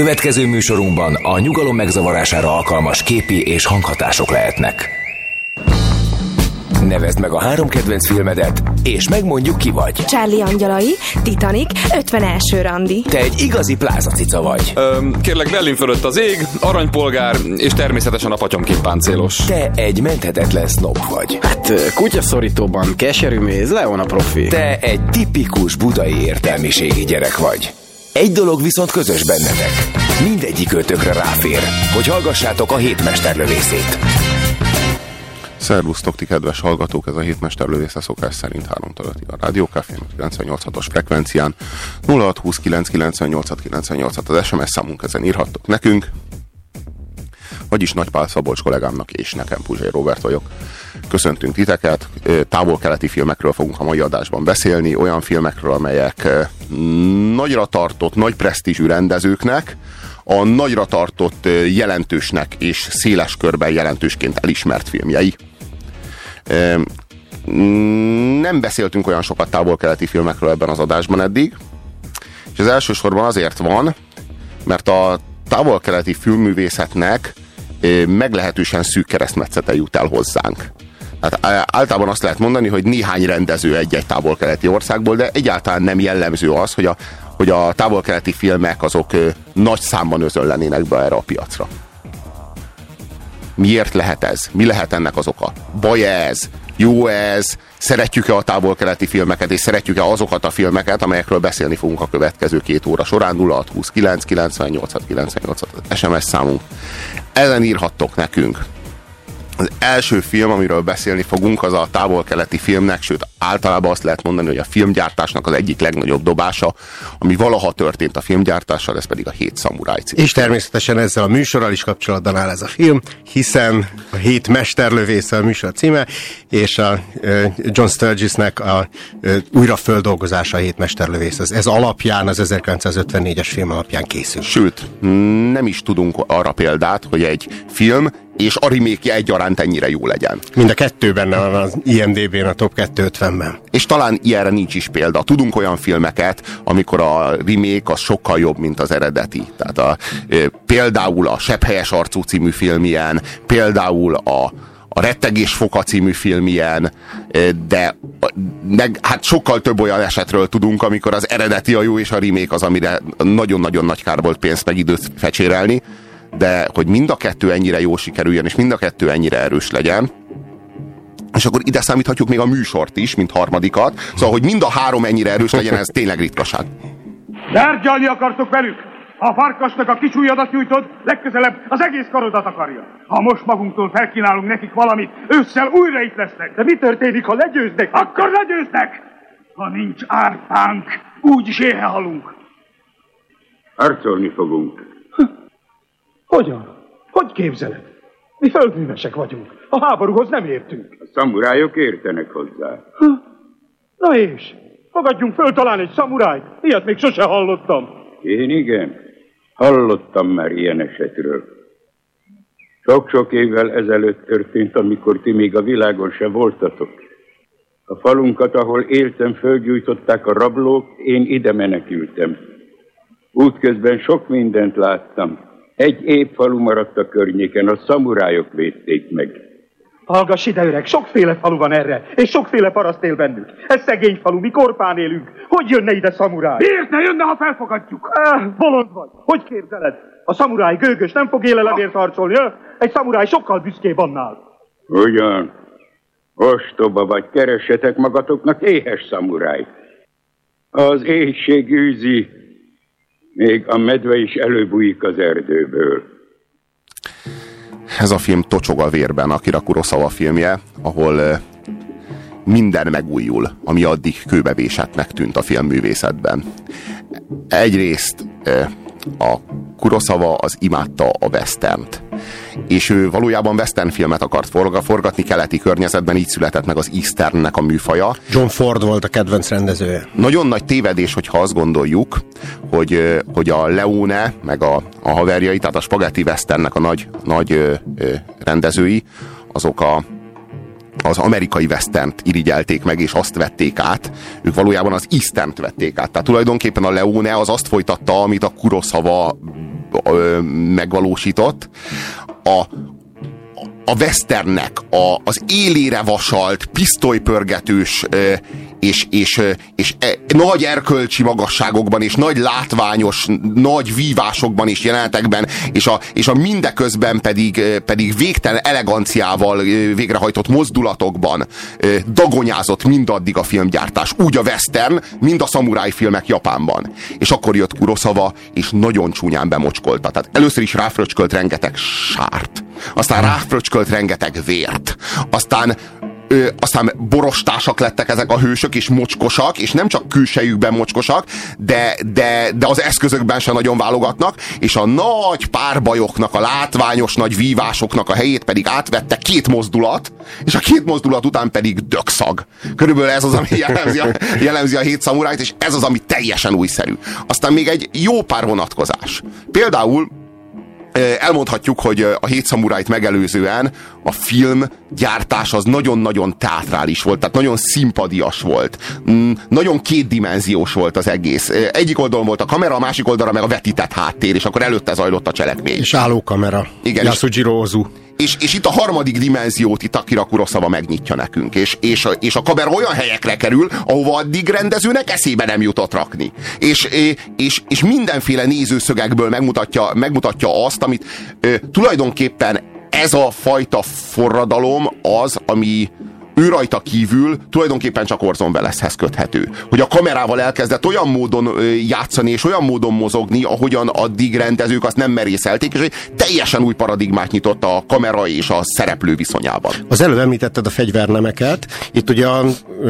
Következő műsorunkban a nyugalom megzavarására alkalmas képi és hanghatások lehetnek. Nevezd meg a három kedvenc filmedet, és megmondjuk ki vagy. Charlie Angyalai, Titanic, 51. randi. Te egy igazi plázacica vagy. Öm, kérlek, Berlin fölött az ég, aranypolgár, és természetesen a patyomként páncélos. Te egy menthetetlen snob vagy. Hát kutyaszorítóban keserű méz, Leon a profi. Te egy tipikus budai értelmiségi gyerek vagy. Egy dolog viszont közös bennetek. Mindegyik ötökre ráfér, hogy hallgassátok a hétmesterlövészét. Szervusztok, ti kedves hallgatók, ez a hétmesterlövésze szokás szerint 3 5 a Rádió Café 98-os frekvencián 0629 az SMS számunk ezen írhattok nekünk, vagyis Nagypál Szabolcs kollégámnak és nekem Puzsai Robert vagyok. Köszöntünk titeket, távol-keleti filmekről fogunk a mai adásban beszélni, olyan filmekről, amelyek nagyra tartott, nagy presztízsű rendezőknek, a nagyra tartott jelentősnek és széles körben jelentősként elismert filmjei. Nem beszéltünk olyan sokat távol-keleti filmekről ebben az adásban eddig, és ez elsősorban azért van, mert a távol-keleti filmművészetnek meglehetősen szűk keresztmetszete jut el hozzánk. Hát általában azt lehet mondani, hogy néhány rendező egy-egy távol-keleti országból, de egyáltalán nem jellemző az, hogy a, hogy a távol-keleti filmek azok nagy számban özönlenének be erre a piacra. Miért lehet ez? Mi lehet ennek az oka? Baj ez? Jó ez? Szeretjük-e a távol-keleti filmeket, és szeretjük-e azokat a filmeket, amelyekről beszélni fogunk a következő két óra során 0629 98 98 SMS számunk. Ezen írhattok nekünk. Az első film, amiről beszélni fogunk, az a távol-keleti filmnek, sőt általában azt lehet mondani, hogy a filmgyártásnak az egyik legnagyobb dobása, ami valaha történt a filmgyártással, ez pedig a Hét Szamuráj cím. És természetesen ezzel a műsorral is kapcsolatban áll ez a film, hiszen a Hét Mesterlövésze a műsor címe, és a John Sturgisnek a újraföldolgozása a Hét Mesterlövész. Ez, ez alapján, az 1954-es film alapján készült. Sőt, nem is tudunk arra példát, hogy egy film és a remake egyaránt ennyire jó legyen. Mind a kettő benne van az IMDB-n, a Top 250-ben. És talán ilyenre nincs is példa. Tudunk olyan filmeket, amikor a remake az sokkal jobb, mint az eredeti. Tehát a, például a Sepphelyes arcú című film ilyen, például a, a Rettegés Foka című film ilyen, de meg, hát sokkal több olyan esetről tudunk, amikor az eredeti a jó, és a remake az, amire nagyon-nagyon nagy kár volt pénzt meg időt fecsérelni de hogy mind a kettő ennyire jó sikerüljön, és mind a kettő ennyire erős legyen, és akkor ide számíthatjuk még a műsort is, mint harmadikat. Szóval, hogy mind a három ennyire erős legyen, ez tényleg ritkaság. Tárgyalni akartok velük? Ha a farkasnak a kis ujjadat nyújtod, legközelebb az egész karodat akarja. Ha most magunktól felkínálunk nekik valamit, ősszel újra itt lesznek. De mi történik, ha legyőznek? Akkor legyőznek! Ha nincs árpánk, úgyis éhe halunk. Harcolni fogunk. Hogyan? Hogy képzeled? Mi földművesek vagyunk. A háborúhoz nem értünk. A szamurájok értenek hozzá. Na és? Fogadjunk föl talán egy szamurájt. Ilyet még sose hallottam. Én igen. Hallottam már ilyen esetről. Sok-sok évvel ezelőtt történt, amikor ti még a világon se voltatok. A falunkat, ahol éltem, fölgyújtották a rablók, én ide menekültem. Útközben sok mindent láttam. Egy épp falu maradt a környéken, a szamurájok védték meg. Hallgass ide, öreg, sokféle falu van erre, és sokféle paraszt él bennük. Ez szegény falu, mi korpán élünk. Hogy jönne ide szamuráj? Miért ne jönne, ha felfogadjuk? Ah, bolond vagy. Hogy képzeled? A szamuráj gőgös nem fog élelemért harcolni, ha? Egy szamuráj sokkal büszkébb annál. Ugyan. Ostoba vagy, keressetek magatoknak éhes szamuráj. Az éhség űzi, még a medve is előbújik az erdőből. Ez a film tocsog a vérben, Akira Kurosawa filmje, ahol minden megújul, ami addig kőbevésettnek tűnt a filmművészetben. Egyrészt a Kurosawa az imádta a westernt. És ő valójában western filmet akart forgatni keleti környezetben, így született meg az Easternnek a műfaja. John Ford volt a kedvenc rendezője. Nagyon nagy tévedés, hogyha azt gondoljuk, hogy, hogy a Leone, meg a, a haverjai, tehát a Spaghetti Westernnek a nagy, nagy rendezői, azok a, az amerikai westent irigyelték meg, és azt vették át. Ők valójában az eastern vették át. Tehát tulajdonképpen a Leone az azt folytatta, amit a Kurosawa ö, megvalósított. A, a westernnek a, az élére vasalt, pisztolypörgetős és, és, és e, nagy erkölcsi magasságokban, és nagy látványos, nagy vívásokban és jelenetekben, és a, és a mindeközben pedig, pedig végtelen eleganciával végrehajtott mozdulatokban dagonyázott mindaddig a filmgyártás. Úgy a western, mind a szamuráj filmek Japánban. És akkor jött Kurosawa, és nagyon csúnyán bemocskolta. Tehát először is ráfröcskölt rengeteg sárt aztán ráfröcskölt rengeteg vért, aztán ö, aztán borostásak lettek ezek a hősök, és mocskosak, és nem csak külsejükben mocskosak, de, de, de az eszközökben sem nagyon válogatnak, és a nagy párbajoknak, a látványos nagy vívásoknak a helyét pedig átvette két mozdulat, és a két mozdulat után pedig dökszag. Körülbelül ez az, ami jellemzi a, jellemzi a hét szamurájt, és ez az, ami teljesen újszerű. Aztán még egy jó pár vonatkozás. Például elmondhatjuk, hogy a hét szamurájt megelőzően a film gyártás az nagyon-nagyon teátrális volt, tehát nagyon szimpadias volt. Mm, nagyon kétdimenziós volt az egész. Egyik oldalon volt a kamera, a másik oldalra meg a vetített háttér, és akkor előtte zajlott a cselekmény. És állókamera. Igen. Yasujiro Ozu. És, és itt a harmadik dimenziót itt Akira Kurosawa megnyitja nekünk, és, és, és a kamera olyan helyekre kerül, ahova addig rendezőnek eszébe nem jutott rakni. És, és, és mindenféle nézőszögekből megmutatja, megmutatja azt, amit tulajdonképpen ez a fajta forradalom az, ami, ő rajta kívül tulajdonképpen csak Orson Welleshez köthető. Hogy a kamerával elkezdett olyan módon játszani és olyan módon mozogni, ahogyan addig rendezők azt nem merészelték, és egy teljesen új paradigmát nyitott a kamera és a szereplő viszonyában. Az előbb említetted a fegyvernemeket. Itt ugye a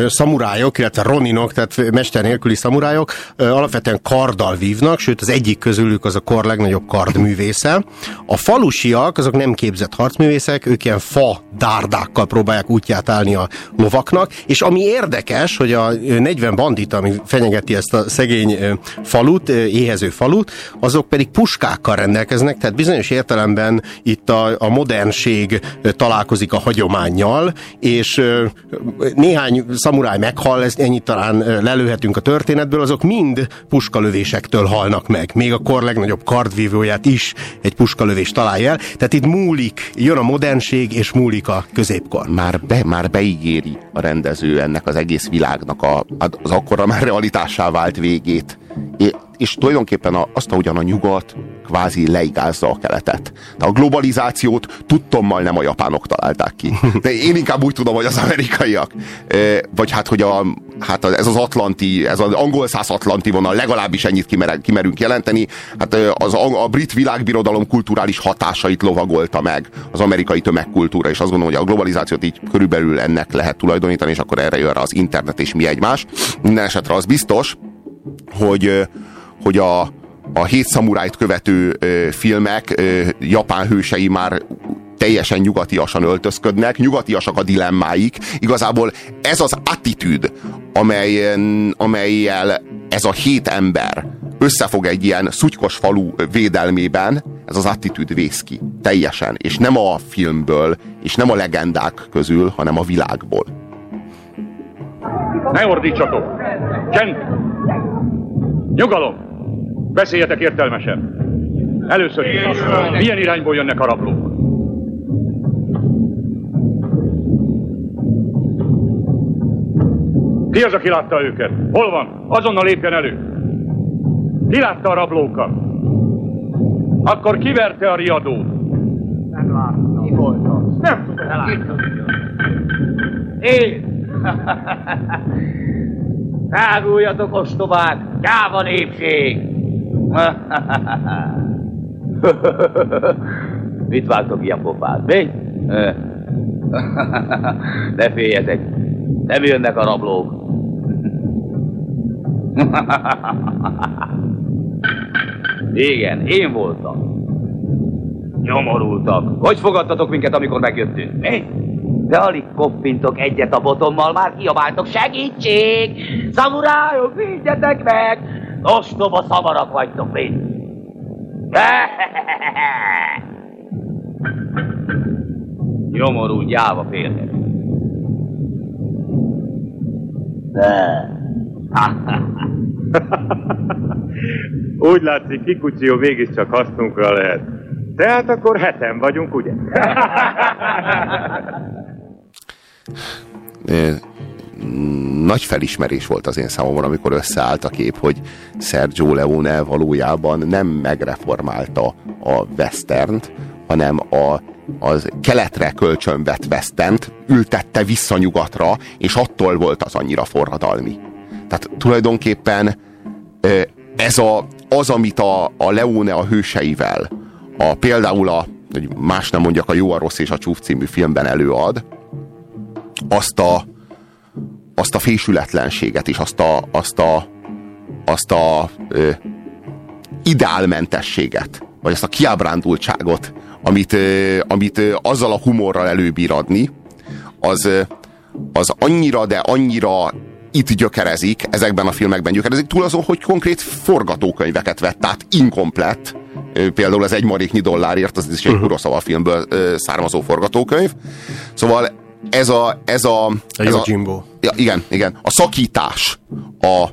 szamurájok, illetve roninok, tehát mester nélküli szamurájok alapvetően karddal vívnak, sőt az egyik közülük az a kor legnagyobb kardművésze. A falusiak, azok nem képzett harcművészek, ők ilyen fa dárdákkal próbálják útját állni a lovaknak, és ami érdekes, hogy a 40 bandit, ami fenyegeti ezt a szegény falut, éhező falut, azok pedig puskákkal rendelkeznek, tehát bizonyos értelemben itt a, a modernség találkozik a hagyományjal, és néhány szamuráj meghal, ezt ennyit talán lelőhetünk a történetből, azok mind puskalövésektől halnak meg. Még a kor legnagyobb kardvívóját is egy puskalövés találja el. Tehát itt múlik, jön a modernség, és múlik a középkor. Már, be, már be beígéri a rendező ennek az egész világnak a, az akkora már realitássá vált végét. És tulajdonképpen a, azt, ahogyan a nyugat kvázi leigázza a keletet. De a globalizációt tudtommal nem a japánok találták ki. De én inkább úgy tudom, hogy az amerikaiak. Vagy hát, hogy a, hát ez az atlanti, ez az angol száz atlanti vonal, legalábbis ennyit kimer, kimerünk jelenteni. Hát az a, a brit világbirodalom kulturális hatásait lovagolta meg az amerikai tömegkultúra, és azt gondolom, hogy a globalizációt így körülbelül ennek lehet tulajdonítani, és akkor erre jön rá az internet és mi egymás. Minden esetre az biztos, hogy, hogy a, a hét szamurájt követő ö, filmek ö, japán hősei már teljesen nyugatiasan öltözködnek, nyugatiasak a dilemmáik. Igazából ez az attitűd, amelyen, amelyel ez a hét ember összefog egy ilyen szutykos falu védelmében, ez az attitűd vész ki. Teljesen. És nem a filmből, és nem a legendák közül, hanem a világból. Ne ordítsatok! Csend! Nyugalom! Beszéljetek értelmesen! Először is, milyen irányból jönnek a rablók? Ki az, aki látta őket? Hol van? Azonnal lépjen elő! Ki látta a rablókat? Akkor kiverte a riadót? Nem láttam. Ki volt az? Nem tudom. Én! Táguljatok, ostobák! Gyáva népség! Mit vágtok ilyen pofát, mi? Ne féljetek, nem jönnek a rablók. Igen, én voltam. Nyomorultak. Hogy fogadtatok minket, amikor megjöttünk? Mi? De alig koppintok egyet a botommal, már kiabáltok segítség! Szamurájok, védjetek meg! Ostoba szamarak vagytok mind! Nyomorú gyáva férnek. Úgy látszik, Kikucsió mégiscsak hasznunkra lehet. Tehát akkor heten vagyunk, ugye? nagy felismerés volt az én számomra, amikor összeállt a kép, hogy Sergio Leone valójában nem megreformálta a westernt, hanem a, az keletre kölcsönvett westent ültette vissza nyugatra, és attól volt az annyira forradalmi. Tehát tulajdonképpen ez a, az, amit a, a Leone a hőseivel, a, például a, hogy más nem mondjak, a Jó, a Rossz és a Csúf című filmben előad, azt a, azt a fésületlenséget és azt a, azt a, azt a ö, ideálmentességet, vagy azt a kiábrándultságot, amit, ö, amit ö, azzal a humorral előbír adni, az, ö, az annyira, de annyira itt gyökerezik, ezekben a filmekben gyökerezik, túl azon, hogy konkrét forgatókönyveket vett át, inkomplett, például az egy maréknyi dollárért, az is egy uh-huh. Kuroszava filmből származó forgatókönyv. Szóval ez a... Ez a, a ez a, Jimbo. Ja, igen, igen. A szakítás a,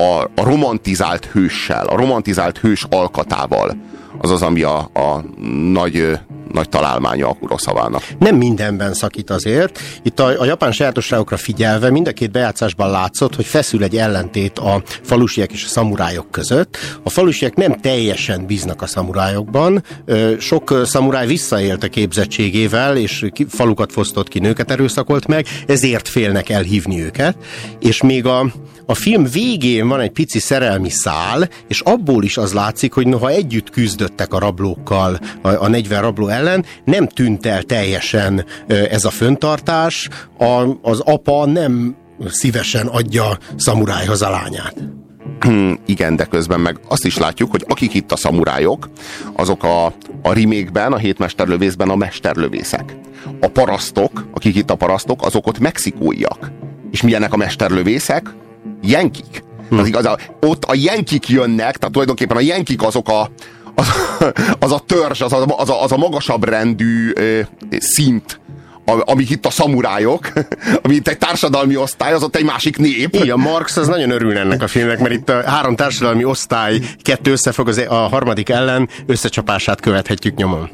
a, a romantizált hőssel, a romantizált hős alkatával, az az, ami a, a nagy, nagy találmánya a Kuroszavának. Nem mindenben szakít azért. Itt a, a japán sajátosságokra figyelve mind a két bejátszásban látszott, hogy feszül egy ellentét a falusiek és a szamurájok között. A falusiek nem teljesen bíznak a szamurájokban. Sok szamuráj visszaélt a képzettségével, és falukat fosztott ki, nőket erőszakolt meg, ezért félnek elhívni őket. És még a, a film végén van egy pici szerelmi szál, és abból is az látszik, hogy noha együtt küzdöttek a rablókkal, a, a 40 rabló ellen, nem tűnt el teljesen ez a föntartás, a, az apa nem szívesen adja szamurájhoz a lányát. Igen, de közben meg azt is látjuk, hogy akik itt a szamurájok, azok a, a remékben, a hétmesterlövészben a mesterlövészek. A parasztok, akik itt a parasztok, azok ott mexikóiak. És milyenek a mesterlövészek? Jenkik. Hm. Az igaz, ott a jenkik jönnek, tehát tulajdonképpen a jenkik azok a, az, az a törzs, az a, az a, az a magasabb rendű ö, szint, amik itt a szamurájok, ami itt egy társadalmi osztály, az ott egy másik nép. Igen, Marx az nagyon örül ennek a filmnek, mert itt a három társadalmi osztály kettő összefog, az a harmadik ellen összecsapását követhetjük nyomon.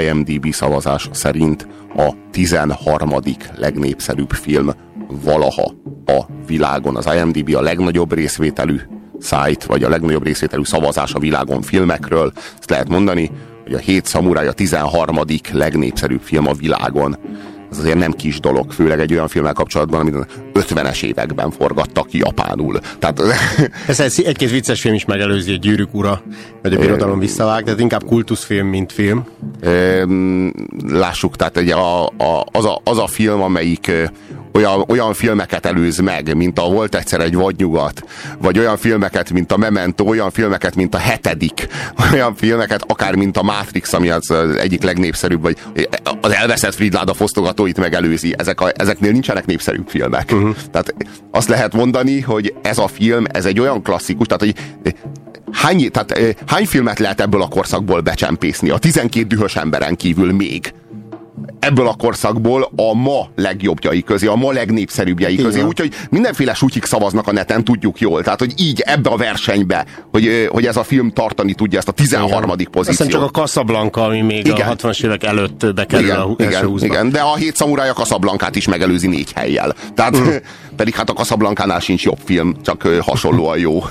IMDb szavazás szerint a 13. legnépszerűbb film valaha a világon. Az IMDb a legnagyobb részvételű szájt, vagy a legnagyobb részvételű szavazás a világon filmekről. Ezt lehet mondani, hogy a Hét Szamuráj a 13. legnépszerűbb film a világon. Ez azért nem kis dolog, főleg egy olyan filmmel kapcsolatban, amit 50-es években forgattak japánul. Tehát... Ez egy-két vicces film is megelőzi, egy gyűrűk ura, vagy a birodalom visszavág, tehát inkább kultuszfilm, mint film. Lássuk, tehát ugye a, a, az, a, az a film, amelyik olyan, olyan filmeket előz meg, mint a Volt egyszer egy vadnyugat, vagy olyan filmeket, mint a Memento, olyan filmeket, mint a Hetedik, olyan filmeket, akár mint a Matrix, ami az egyik legnépszerűbb, vagy az elveszett Fridláda fosztogatóit megelőzi. Ezek a, ezeknél nincsenek népszerűbb filmek. Uh-huh. Tehát azt lehet mondani, hogy ez a film, ez egy olyan klasszikus, tehát hogy hány, tehát, hány filmet lehet ebből a korszakból becsempészni? A 12 dühös emberen kívül még ebből a korszakból a ma legjobbjai közé, a ma legnépszerűbbjei közé. Úgyhogy mindenféle sutyik szavaznak a neten, tudjuk jól. Tehát, hogy így ebbe a versenybe, hogy, hogy ez a film tartani tudja ezt a 13. Igen. pozíciót. Aztán csak a Casablanca, ami még igen. a 60-as évek előtt bekerül igen, a igen, igen, igen, de a hét szamuráj a Casablancát is megelőzi négy helyjel. Tehát mm. pedig hát a Casablancánál sincs jobb film, csak hasonlóan jó.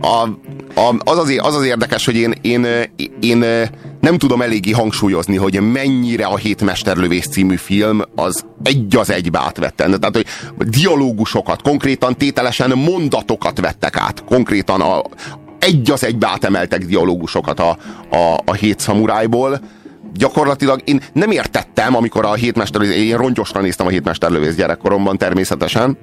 A, a, az, az, az az érdekes, hogy én, én, én nem tudom eléggé hangsúlyozni, hogy mennyire a Hét Mesterlövész című film az egy az egybe átvette. Tehát, hogy dialógusokat, konkrétan tételesen mondatokat vettek át. Konkrétan a, egy az egybe átemeltek dialógusokat a, a, a Hét Szamurájból gyakorlatilag én nem értettem, amikor a hétmesterlövész, én rongyosra néztem a hétmesterlövész gyerekkoromban természetesen,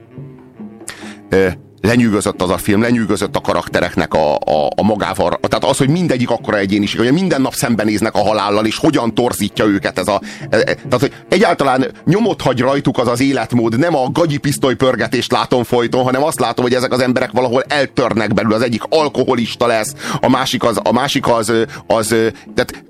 lenyűgözött az a film, lenyűgözött a karaktereknek a, a, a magával. Tehát az, hogy mindegyik akkora egyéniség, hogy minden nap szembenéznek a halállal, és hogyan torzítja őket ez a... E, e, tehát, hogy egyáltalán nyomot hagy rajtuk az az életmód, nem a gagyi pisztoly pörgetést látom folyton, hanem azt látom, hogy ezek az emberek valahol eltörnek belül. Az egyik alkoholista lesz, a másik az, a másik az, az tehát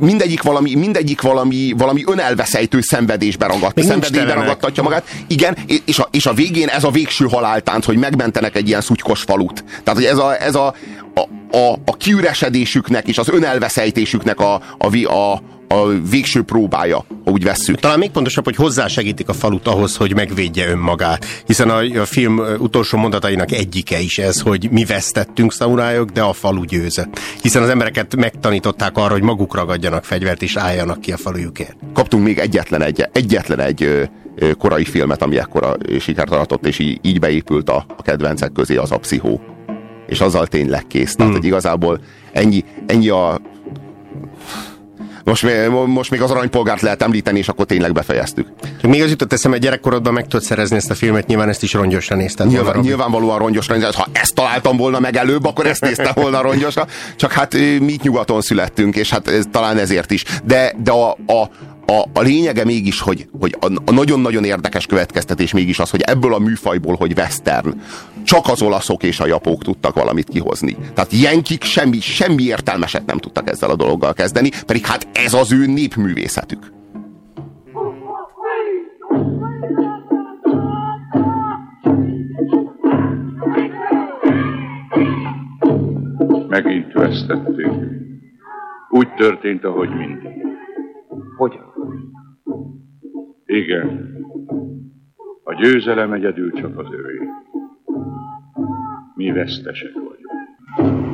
mindegyik valami, mindegyik valami, valami önelveszejtő szenvedésbe ragadt, szenvedésbe ragadtatja magát. Igen, és a, és a végén ez a végső haláltánc, hogy megment mentenek egy ilyen szutykos falut. Tehát, hogy ez a, ez a, a, a, a kiüresedésüknek és az önelveszejtésüknek a, a, a, a végső próbája, ha úgy vesszük. Talán még pontosabb, hogy hozzásegítik a falut ahhoz, hogy megvédje önmagát. Hiszen a, a film utolsó mondatainak egyike is ez, hogy mi vesztettünk szamurájok, de a falu győzött. Hiszen az embereket megtanították arra, hogy maguk ragadjanak fegyvert és álljanak ki a falujukért. Kaptunk még egyetlen egy, egyetlen egy korai filmet, ami ekkora sikert aratott, és így, így beépült a, a kedvencek közé az a pszichó. És azzal tényleg kész. Tehát, hmm. hogy igazából ennyi, ennyi a most, most még az aranypolgárt lehet említeni, és akkor tényleg befejeztük. Még az jutott eszembe, gyerekkorodban meg tudod szerezni ezt a filmet, nyilván ezt is rongyosra nézted Nyilván, volna. Nyilvánvalóan rongyosra nézted. Ha ezt találtam volna meg előbb, akkor ezt néztem volna rongyosra. Csak hát mi nyugaton születtünk, és hát ez, talán ezért is. De, de a, a, a, a lényege mégis, hogy, hogy a, nagyon-nagyon érdekes következtetés mégis az, hogy ebből a műfajból, hogy western, csak az olaszok és a japók tudtak valamit kihozni. Tehát jenkik semmi, semmi értelmeset nem tudtak ezzel a dologgal kezdeni, pedig hát ez az ő népművészetük. Megint vesztettünk. Úgy történt, ahogy mindig. Hogyan? Igen. A győzelem egyedül csak az övé. Mi vesztesek vagyunk.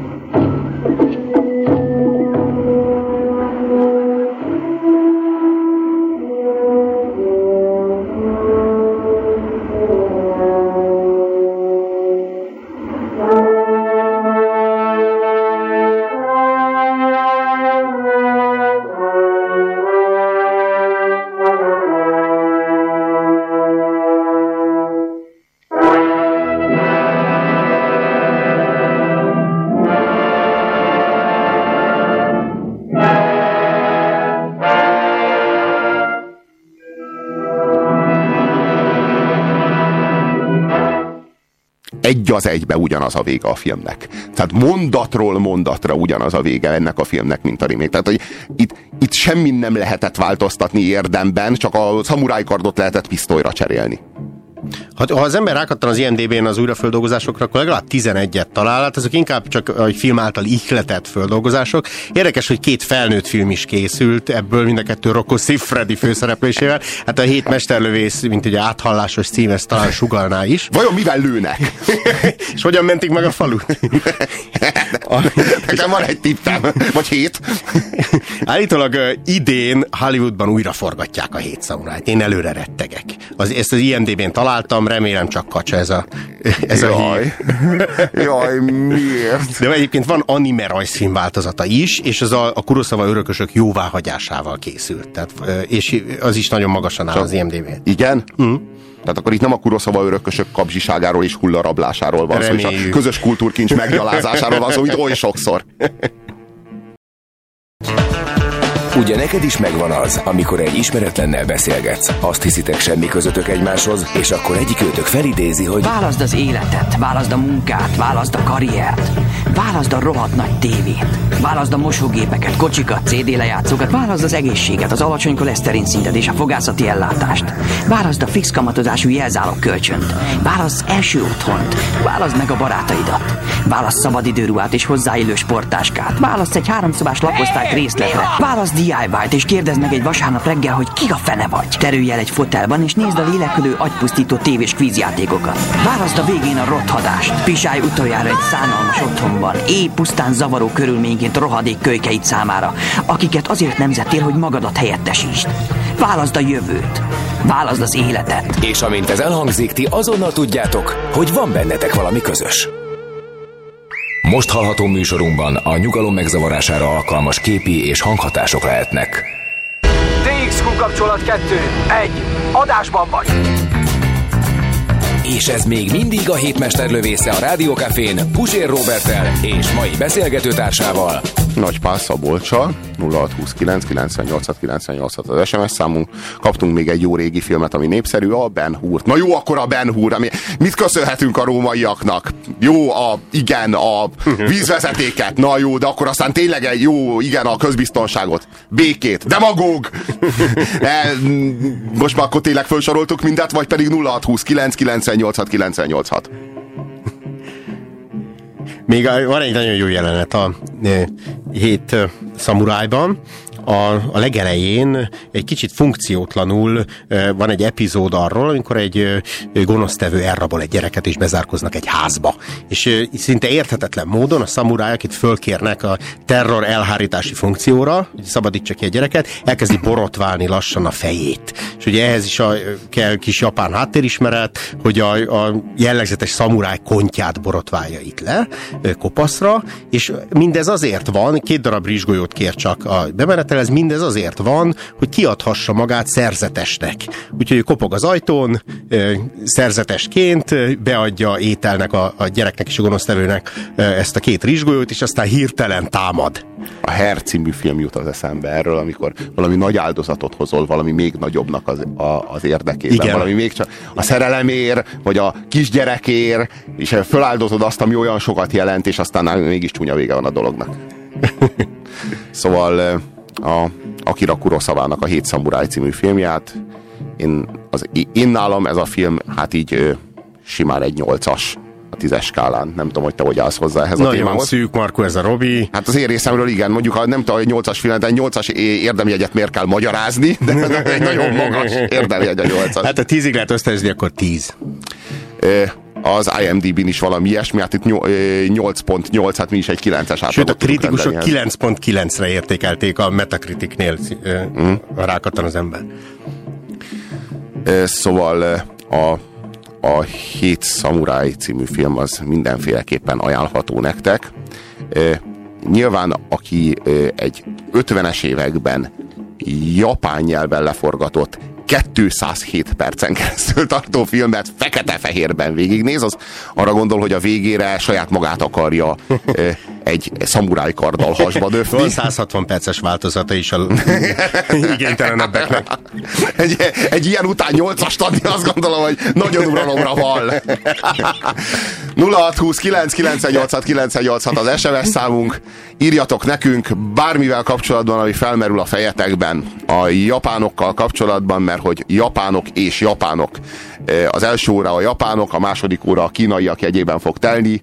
Egy az egybe ugyanaz a vége a filmnek. Tehát mondatról mondatra ugyanaz a vége ennek a filmnek, mint a remake. Tehát, hogy itt, itt semmi nem lehetett változtatni érdemben, csak a szamurájkardot lehetett pisztolyra cserélni. Ha, ha az ember rákattan az IMDB-n az újraföldolgozásokra, akkor legalább 11-et talál, hát ezek inkább csak a film által ihletett földolgozások. Érdekes, hogy két felnőtt film is készült, ebből mind a kettő Rocco Siffredi főszereplésével. Hát a hét mesterlövész, mint ugye áthallásos cím, ezt talán sugalná is. Vajon mivel lőnek? És hogyan mentik meg a falut? Nekem van egy tippem, vagy hét. Állítólag idén Hollywoodban újra forgatják a hét szamurájt. Én előre rettegek. Az, ezt az IMDB-n találtam, remélem csak kacsa ez a, ez Jaj. a hír. Jaj, miért? De egyébként van anime rajzfilm változata is, és az a, a Kuroszava örökösök jóváhagyásával készült. Tehát, és az is nagyon magasan áll az IMDb-n. Igen? Tehát akkor itt nem a Kuroszava örökösök kapzsiságáról és hullarablásáról van szó, és a Reméljük. közös kultúrkincs meggyalázásáról van szó, mint oly sokszor. Ugye neked is megvan az, amikor egy ismeretlennel beszélgetsz, azt hiszitek semmi közöttök egymáshoz, és akkor egyik őtök felidézi, hogy Válaszd az életet, válaszd a munkát, válaszd a karriert, válaszd a rohadt nagy tévét, válaszd a mosógépeket, kocsikat, CD lejátszókat, válaszd az egészséget, az alacsony koleszterin szintet és a fogászati ellátást, válaszd a fix kamatozású jelzálog kölcsönt, válaszd első otthont, válaszd meg a barátaidat, válaszd szabadidőruhát és hozzáillő sporttáskát, válaszd egy háromszobás lakosztályt részletre, válaszd DIY-t és kérdezd meg egy vasárnap reggel, hogy ki a fene vagy. Terülj el egy fotelban és nézd a lélekülő agypusztító tévés kvízjátékokat. Válaszd a végén a rothadást. Pisálj utoljára egy szánalmas otthonban, éj pusztán zavaró körülményként rohadék kölykeit számára, akiket azért nemzettél, hogy magadat helyettesítsd. Válaszd a jövőt. Válaszd az életet. és amint ez elhangzik, ti azonnal tudjátok, hogy van bennetek valami közös. Most hallható műsorunkban a nyugalom megzavarására alkalmas képi és hanghatások lehetnek. DXQ kapcsolat 2. 1. Adásban vagy. És ez még mindig a hétmester lövésze a Rádiókafén Pusér Robertel és mai beszélgetőtársával. Nagy Pál Szabolcsa, 0629 98 98 az SMS számunk. Kaptunk még egy jó régi filmet, ami népszerű, a Ben Hur. Na jó, akkor a Ben Hur. Ami, mit köszönhetünk a rómaiaknak? Jó, a, igen, a vízvezetéket. Na jó, de akkor aztán tényleg egy jó, igen, a közbiztonságot. Békét. Demagóg! E, most már akkor tényleg felsoroltuk mindet, vagy pedig 0629 98 98 Még van egy nagyon jó jelenet a ö, hét ö, szamurájban. A, a legelején egy kicsit funkciótlanul van egy epizód arról, amikor egy gonosztevő elrabol egy gyereket, és bezárkoznak egy házba. És szinte érthetetlen módon a szamurájak itt fölkérnek a terror elhárítási funkcióra, hogy szabadítsa ki a gyereket, elkezdi borotválni lassan a fejét. És ugye ehhez is a, kell kis japán háttérismeret, hogy a, a jellegzetes szamuráj kontját borotválja itt le, kopaszra, és mindez azért van, két darab rizsgolyót kér csak a bemenetelez, mindez azért van, hogy kiadhassa magát szerzetesnek. Úgyhogy kopog az ajtón, szerzetesként beadja ételnek a, a gyereknek és a gonosztevőnek ezt a két rizsgolyót, és aztán hirtelen támad. A Her című film jut az eszembe erről, amikor valami nagy áldozatot hozol, valami még nagyobbnak az, a, az érdekében. Igen. Valami még csak a szerelemért, vagy a kisgyerekért, és föláldozod azt, ami olyan sokat jelent, és aztán mégis csúnya vége van a dolognak. szóval a Akira Kurosavának a Hét Szamuráj című filmját, én, az, én nálam ez a film, hát így simán egy nyolcas a tízes skálán. Nem tudom, hogy te hogy állsz hozzá ehhez a Nagyon témához. szűk, Marko, ez a Robi. Hát az én részemről igen, mondjuk ha nem tudom, hogy 8-as filmet, de 8-as érdemjegyet miért kell magyarázni, de ez egy nagyon magas érdemjegy a 8-as. Hát a tízig lehet ösztönözni, akkor tíz. Ö, Az IMDb-n is valami ilyesmi, hát itt nyol- ö, 8.8, hát mi is egy 9-es átlagot Sőt, a kritikusok rendelni. 9.9-re értékelték a Metacriticnél mm. rákattan az ember. Szóval a, a Hét Szamuráj című film az mindenféleképpen ajánlható nektek. Ö, Nyilván, aki egy 50-es években japán nyelven leforgatott 207 percen keresztül tartó filmet fekete-fehérben végignéz, az arra gondol, hogy a végére saját magát akarja egy szamuráj karddal hasba döfni. Van 160 perces változata is a igénytelenebbeknek. egy, egy ilyen után nyolcast adni, azt gondolom, hogy nagyon uralomra van. 0620 998 986 az SMS számunk. Írjatok nekünk bármivel kapcsolatban, ami felmerül a fejetekben. A japánokkal kapcsolatban, mert hogy japánok és japánok. Az első óra a japánok, a második óra a kínaiak jegyében fog telni.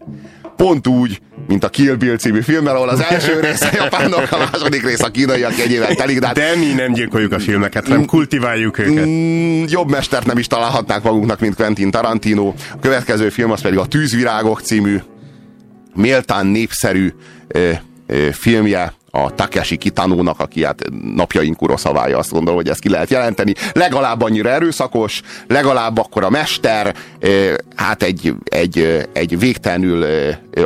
Pont úgy, mint a Kill Bill című filmmel, ahol az első rész a japánok, a második rész a kínaiak jegyével telik. De, hát, de mi nem gyilkoljuk a filmeket, hanem kultiváljuk őket. Mm, jobb mestert nem is találhatnák magunknak, mint Quentin Tarantino. A következő film az pedig a Tűzvirágok című, méltán népszerű ö, ö, filmje a Takeshi Kitanónak, aki hát napjaink uroszavája, azt gondolom, hogy ezt ki lehet jelenteni. Legalább annyira erőszakos, legalább akkor a mester, hát egy, egy, egy végtelenül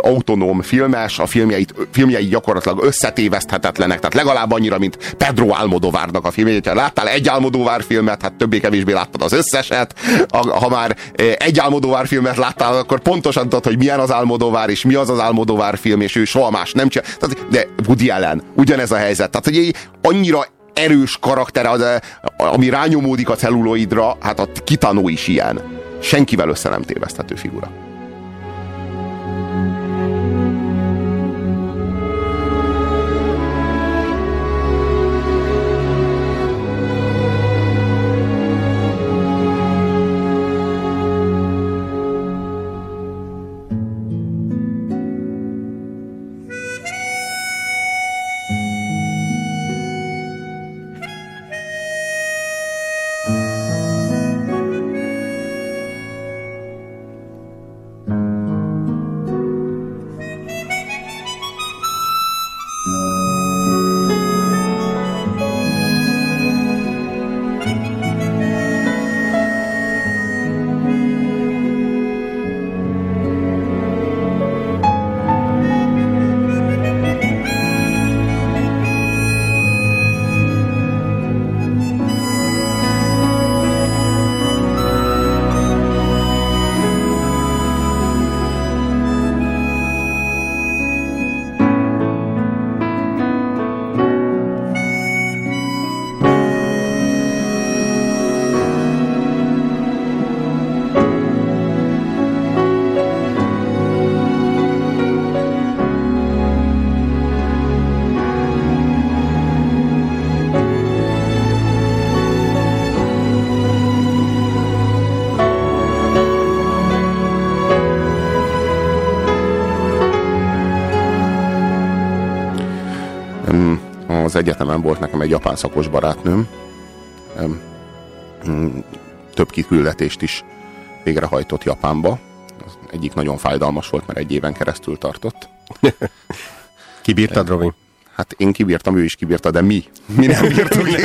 autonóm filmes, a filmjeit, filmjei gyakorlatilag összetéveszthetetlenek, tehát legalább annyira, mint Pedro Almodovárnak a filmjeit. Ha láttál egy Almodovár filmet, hát többé-kevésbé láttad az összeset. Ha már egy Almodovár filmet láttál, akkor pontosan tudod, hogy milyen az Almodovár, és mi az az Almodovár film, és ő soha más nem csinál. De Woody Allen ellen ugyanez a helyzet. Tehát, hogy annyira erős karakter, az, ami rányomódik a celluloidra, hát a kitanó is ilyen. Senkivel össze nem téveszthető figura. Egyetemen volt nekem egy japán szakos barátnőm. Mm, több kiküldetést is végrehajtott Japánba. Az egyik nagyon fájdalmas volt, mert egy éven keresztül tartott. Kibírtad, Robi? Hát én kibírtam, ő is kibírta, de mi? Mi nem bírtuk.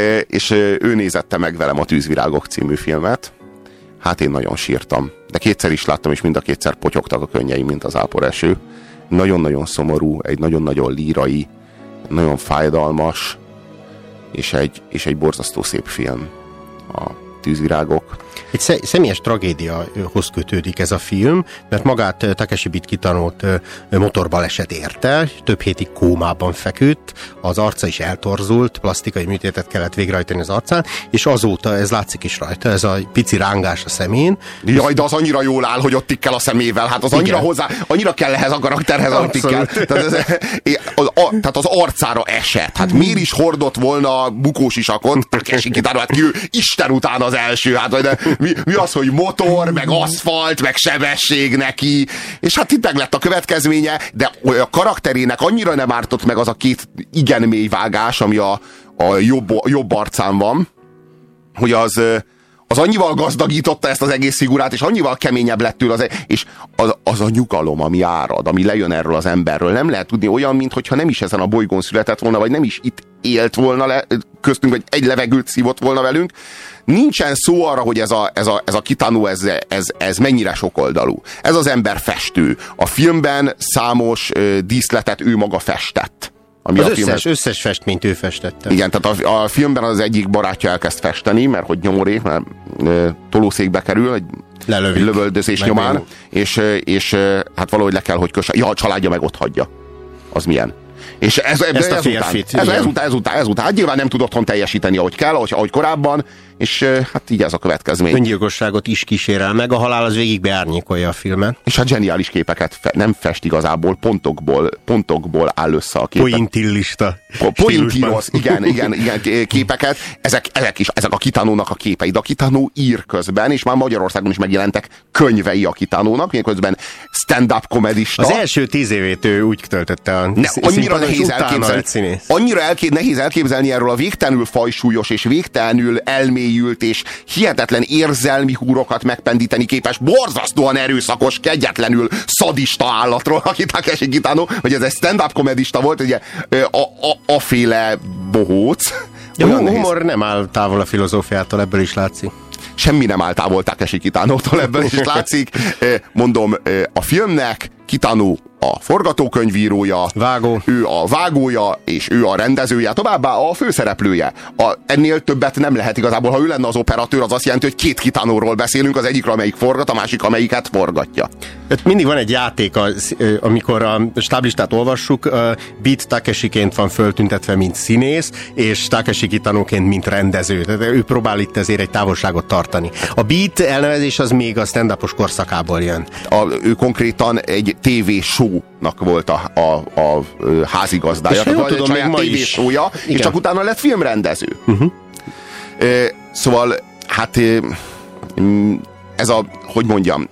és ő nézette meg velem a Tűzvirágok című filmet. Hát én nagyon sírtam. De kétszer is láttam, és mind a kétszer potyogtak a könnyeim, mint az áporeső nagyon-nagyon szomorú, egy nagyon-nagyon lírai, nagyon fájdalmas, és egy, és egy borzasztó szép film. A tűzvirágok. Egy személyes tragédiahoz kötődik ez a film, mert magát Takeshi Bit kitanult motorbaleset érte, több hétig kómában feküdt, az arca is eltorzult, plastikai műtétet kellett végrehajtani az arcán, és azóta ez látszik is rajta, ez a pici rángás a szemén. Jaj, de az annyira jól áll, hogy ott kell a szemével, hát az annyira Igen. hozzá, annyira kell ehhez a karakterhez, amit kell. Tehát, ez, az, a, tehát az arcára esett. Hát miért is hordott volna bukós isakot, Takeshi Kitano, hát ki, Isten után az első, hát de mi, mi az, hogy motor, meg aszfalt, meg sebesség neki, és hát itt meg lett a következménye, de a karakterének annyira nem ártott meg az a két igen mély vágás, ami a, a jobb, jobb arcán van, hogy az, az annyival gazdagította ezt az egész figurát, és annyival keményebb lett tőle, az, és az, az a nyugalom, ami árad, ami lejön erről az emberről, nem lehet tudni olyan, mintha nem is ezen a bolygón született volna, vagy nem is itt élt volna le, köztünk, vagy egy levegőt szívott volna velünk. Nincsen szó arra, hogy ez a, ez a, ez a kitanú, ez, ez, ez mennyire sokoldalú. Ez az ember festő. A filmben számos ö, díszletet ő maga festett. Ami az a összes, filmet... összes festményt ő festette. Igen, tehát a, a filmben az egyik barátja elkezd festeni, mert hogy nyomorék, mert e, tolószékbe kerül, egy, egy lövöldözés nyomán, és, és hát valahogy le kell, hogy kösse. Ja, a családja meg ott hagyja. Az milyen? És ez, ez, Ezt a ez, férfit, ez, igen. ez, után, ez, után, ez után, hát nyilván nem tud otthon teljesíteni, ahogy kell, ahogy, ahogy korábban, és hát így ez a következmény. Öngyilkosságot is kísérel meg, a halál az végig beárnyékolja a filmet. És hát zseniális képeket fe, nem fest igazából, pontokból, pontokból áll össze a képet. Pointillista. Po-. Pointillos, igen, igen, igen, ké- képeket. Ezek, ezek is, ezek a Kitánónak a képei. De a Kitánó ír közben, és már Magyarországon is megjelentek könyvei a Kitánónak, miközben stand-up komedista. Az első tíz évét ő úgy töltötte a Ne, annyira nehéz elképzelni, annyira elké, nehéz elképzelni erről a végtelenül fajsúlyos és végtelenül elmélyült és hihetetlen érzelmi húrokat megpendíteni képes, borzasztóan erőszakos, kegyetlenül szadista állatról, aki Takeshi Kitano, hogy ez egy stand-up komedista volt, ugye a, a, a féle bohóc. De Olyan a nehéz. humor nem áll távol a filozófiától, ebből is látszik. semmi nem áll távol Takeshi Kitánótól ebből is látszik. Mondom, a filmnek Kitano a forgatókönyvírója, Vágó. ő a vágója, és ő a rendezője, továbbá a főszereplője. A, ennél többet nem lehet igazából, ha ő lenne az operatőr, az azt jelenti, hogy két Kitánóról beszélünk, az egyikről, amelyik forgat, a másik, amelyiket forgatja. Hát mindig van egy játék, az, amikor a stáblistát olvassuk, Beat Takeshiként van föltüntetve, mint színész, és Takeshi Kitanoként, mint rendező. Tehát ő próbál itt ezért egy távolságot tartani. A Beat elnevezés az még a stand korszakából jön. A, ő konkrétan egy TV show-nak volt a, a, a, házigazdája. És Tehát tudom, saját még ma show-ja, és csak utána lett filmrendező. Uh-huh. Szóval, hát ez a, hogy mondjam,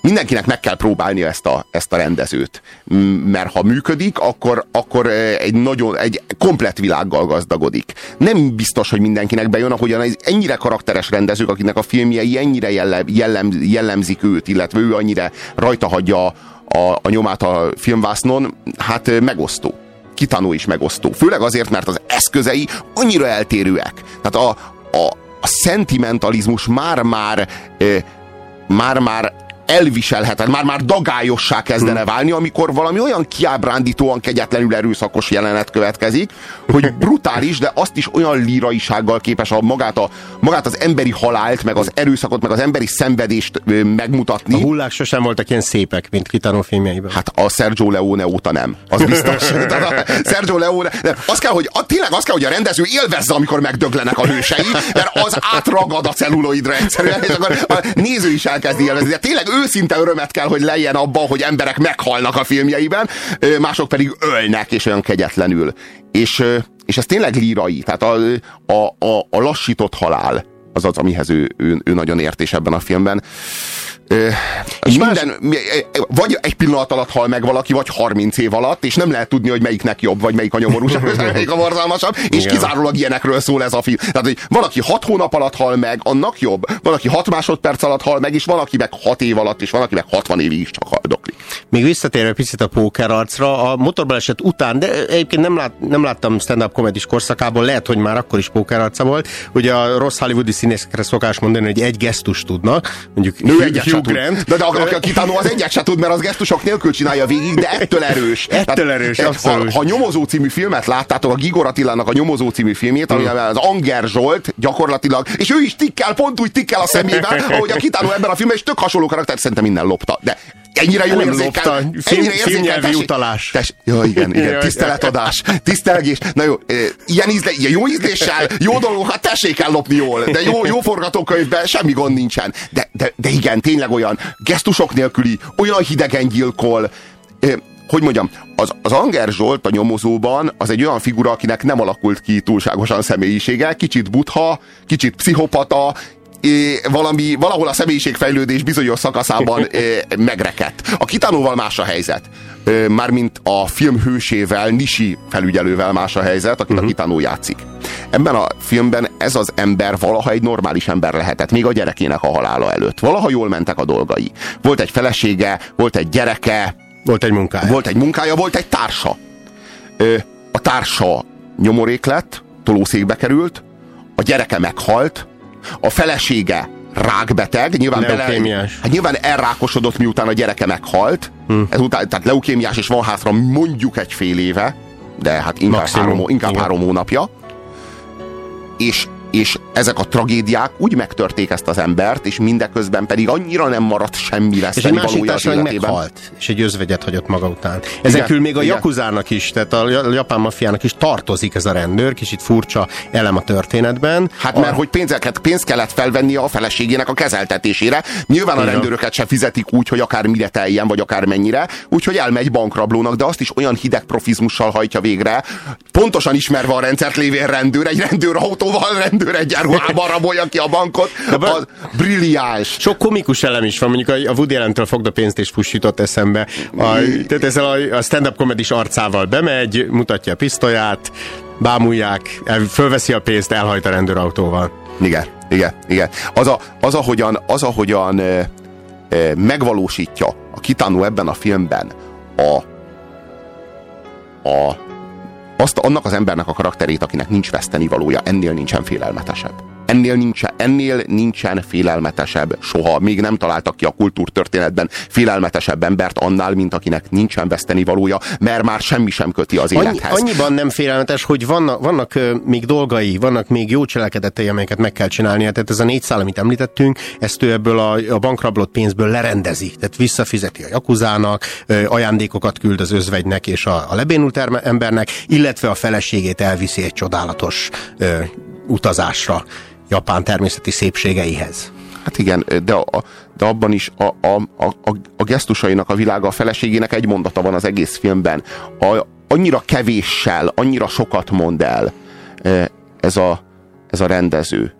mindenkinek meg kell próbálni ezt a, ezt a rendezőt. Mert ha működik, akkor, akkor egy nagyon, egy komplet világgal gazdagodik. Nem biztos, hogy mindenkinek bejön, ahogyan ez ennyire karakteres rendezők, akiknek a filmjei ennyire jellem, jellem, jellemzik őt, illetve ő annyira rajta hagyja a, a nyomát a filmvásznon, hát megosztó. Kitanó is megosztó. Főleg azért, mert az eszközei annyira eltérőek. Tehát a, a, a szentimentalizmus már-már már-már elviselhetetlen, már-már dagályossá kezdene válni, amikor valami olyan kiábrándítóan kegyetlenül erőszakos jelenet következik, hogy brutális, de azt is olyan líraisággal képes a magát, a, magát az emberi halált, meg az erőszakot, meg az emberi szenvedést ö, megmutatni. A hullák sosem voltak ilyen szépek, mint Kitano filmjeiben. Hát a Sergio Leone óta nem. Az biztos. Sergio Leone, nem. Az kell, hogy, a, tényleg az kell, hogy a rendező élvezze, amikor megdöglenek a hősei, mert az átragad a celluloidra egyszerűen, és akkor a néző is elkezdi élvezni. De tényleg őszinte örömet kell, hogy lejjen abban, hogy emberek meghalnak a filmjeiben, mások pedig ölnek, és olyan kegyetlenül. És, és ez tényleg lírai. Tehát a, a, a, a lassított halál az az, amihez ő, ő, ő nagyon ért, és ebben a filmben. Ö, És minden, mi- vagy egy pillanat alatt hal meg valaki, vagy 30 év alatt, és nem lehet tudni, hogy melyiknek jobb, vagy melyik a nyomorúsabb, és melyik a borzalmasabb, és Igen. kizárólag ilyenekről szól ez a film. Tehát, hogy valaki 6 hónap alatt hal meg, annak jobb, valaki 6 másodperc alatt hal meg, és van, aki meg 6 év alatt, és van, aki meg 60 évig is csak haldoklik. Még visszatérve picit a pókerarcra, a motorbaleset után, de egyébként nem, lát, nem láttam stand-up komedis korszakából, lehet, hogy már akkor is pókerarca volt. Ugye a rossz hollywoodi színészekre szokás mondani, hogy egy gesztust tudnak, mondjuk Nő Hugh, egyet Hugh tud. Grant. De, de a, a kitánó az egyet se tud, mert az gesztusok nélkül csinálja végig, de ettől erős. Ettől erős, ha, abszolút. ha nyomozó című filmet láttátok, a Gigor Attilának a nyomozó című filmjét, amiben az Anger Zsolt gyakorlatilag, és ő is tikkel, pont úgy tikkel a szemével, ahogy a kitánó ebben a filmben, és tök hasonló karakter, szerintem minden lopta. De ennyire jó érzékel, ennyire érzékel, filmnyelvi tessék- utalás. Tess, ja, igen, igen, tiszteletadás, tisztelgés. Na jó, eh, ilyen, ízle, ilyen jó ízléssel, jó dolgokat tessék ellopni jól, de jó, jó forgatókönyvben semmi gond nincsen. De, de, de igen, tényleg olyan gesztusok nélküli, olyan hidegen gyilkol, hogy mondjam, az, az Anger Zsolt a nyomozóban az egy olyan figura, akinek nem alakult ki túlságosan személyisége, kicsit butha, kicsit pszichopata, é, valami, valahol a személyiségfejlődés bizonyos szakaszában é, megrekedt. A Kitánóval más a helyzet. Ö, Mármint a film hősével, Nisi felügyelővel más a helyzet, akit a Kitánó játszik. Ebben a filmben ez az ember valaha egy normális ember lehetett, még a gyerekének a halála előtt. Valaha jól mentek a dolgai. Volt egy felesége, volt egy gyereke, Volt egy munkája. volt egy munkája, volt egy társa. Ö, A társa nyomorék lett, tolószékbe került, a gyereke meghalt, a felesége rákbeteg, nyilván, bele, Leukémiás. hát nyilván elrákosodott, miután a gyereke meghalt, hm. ezután, tehát leukémiás, és van hátra mondjuk egy fél éve, de hát inkább, Maximum, három, inkább igen. három hónapja, és és ezek a tragédiák úgy megtörték ezt az embert, és mindeközben pedig annyira nem maradt semmi lesz És egy másik társadalom meghalt, és egy özvegyet hagyott maga után. Ezen kívül még a Jakuzának is, tehát a japán mafiának is tartozik ez a rendőr, kicsit furcsa elem a történetben. Hát mert a... hogy pénzeket, pénzt kellett felvenni a feleségének a kezeltetésére. Nyilván a rendőröket se fizetik úgy, hogy akár mire teljen, vagy akár mennyire, úgyhogy elmegy bankrablónak, de azt is olyan hideg profizmussal hajtja végre, pontosan ismerve a rendszert lévén rendőr, egy rendőr autóval, rendőr egyenruhában rabolja ki a bankot. Az brilliáns. Sok komikus elem is van, mondjuk a Woody Allen-től fogda pénzt és pusított eszembe. A, tehát ezzel a, a stand-up komedis arcával bemegy, mutatja a pisztolyát, bámulják, fölveszi a pénzt, elhajt a rendőrautóval. Igen, igen, igen. Az, a, az ahogyan, az, ahogyan e, e, megvalósítja a kitánó ebben a filmben a, a azt annak az embernek a karakterét, akinek nincs vesztenivalója, ennél nincsen félelmetesebb. Ennél nincsen, ennél nincsen félelmetesebb soha. Még nem találtak ki a kultúrtörténetben félelmetesebb embert annál, mint akinek nincsen veszteni valója, mert már semmi sem köti az élethez. Annyi, annyiban nem félelmetes, hogy vannak, vannak még dolgai, vannak még jó cselekedetei, amelyeket meg kell csinálni. Tehát ez a négy szál, amit említettünk, ezt ő ebből a, a bankrablott pénzből lerendezi. Tehát visszafizeti a jakuzának, ajándékokat küld az özvegynek és a, a lebénult embernek, illetve a feleségét elviszi egy csodálatos uh, utazásra Japán természeti szépségeihez. Hát igen, de, a, de abban is a, a, a, a gesztusainak a világa, a feleségének egy mondata van az egész filmben. A, annyira kevéssel, annyira sokat mond el ez a, ez a rendező.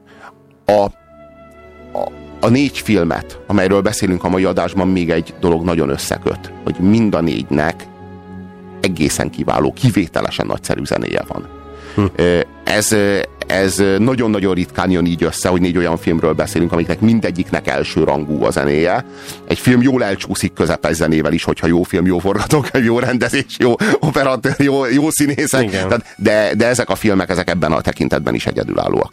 A, a, a négy filmet, amelyről beszélünk a mai adásban, még egy dolog nagyon összeköt, hogy mind a négynek egészen kiváló, kivételesen nagyszerű zenéje van. Hm. Ez, ez nagyon-nagyon ritkán jön így össze, hogy négy olyan filmről beszélünk, amiknek mindegyiknek első rangú a zenéje. Egy film jól elcsúszik közepes zenével is, hogyha jó film, jó forgatókönyv, jó rendezés, jó operatőr, jó, jó színészek. Tehát, de, de ezek a filmek, ezek ebben a tekintetben is egyedülállóak.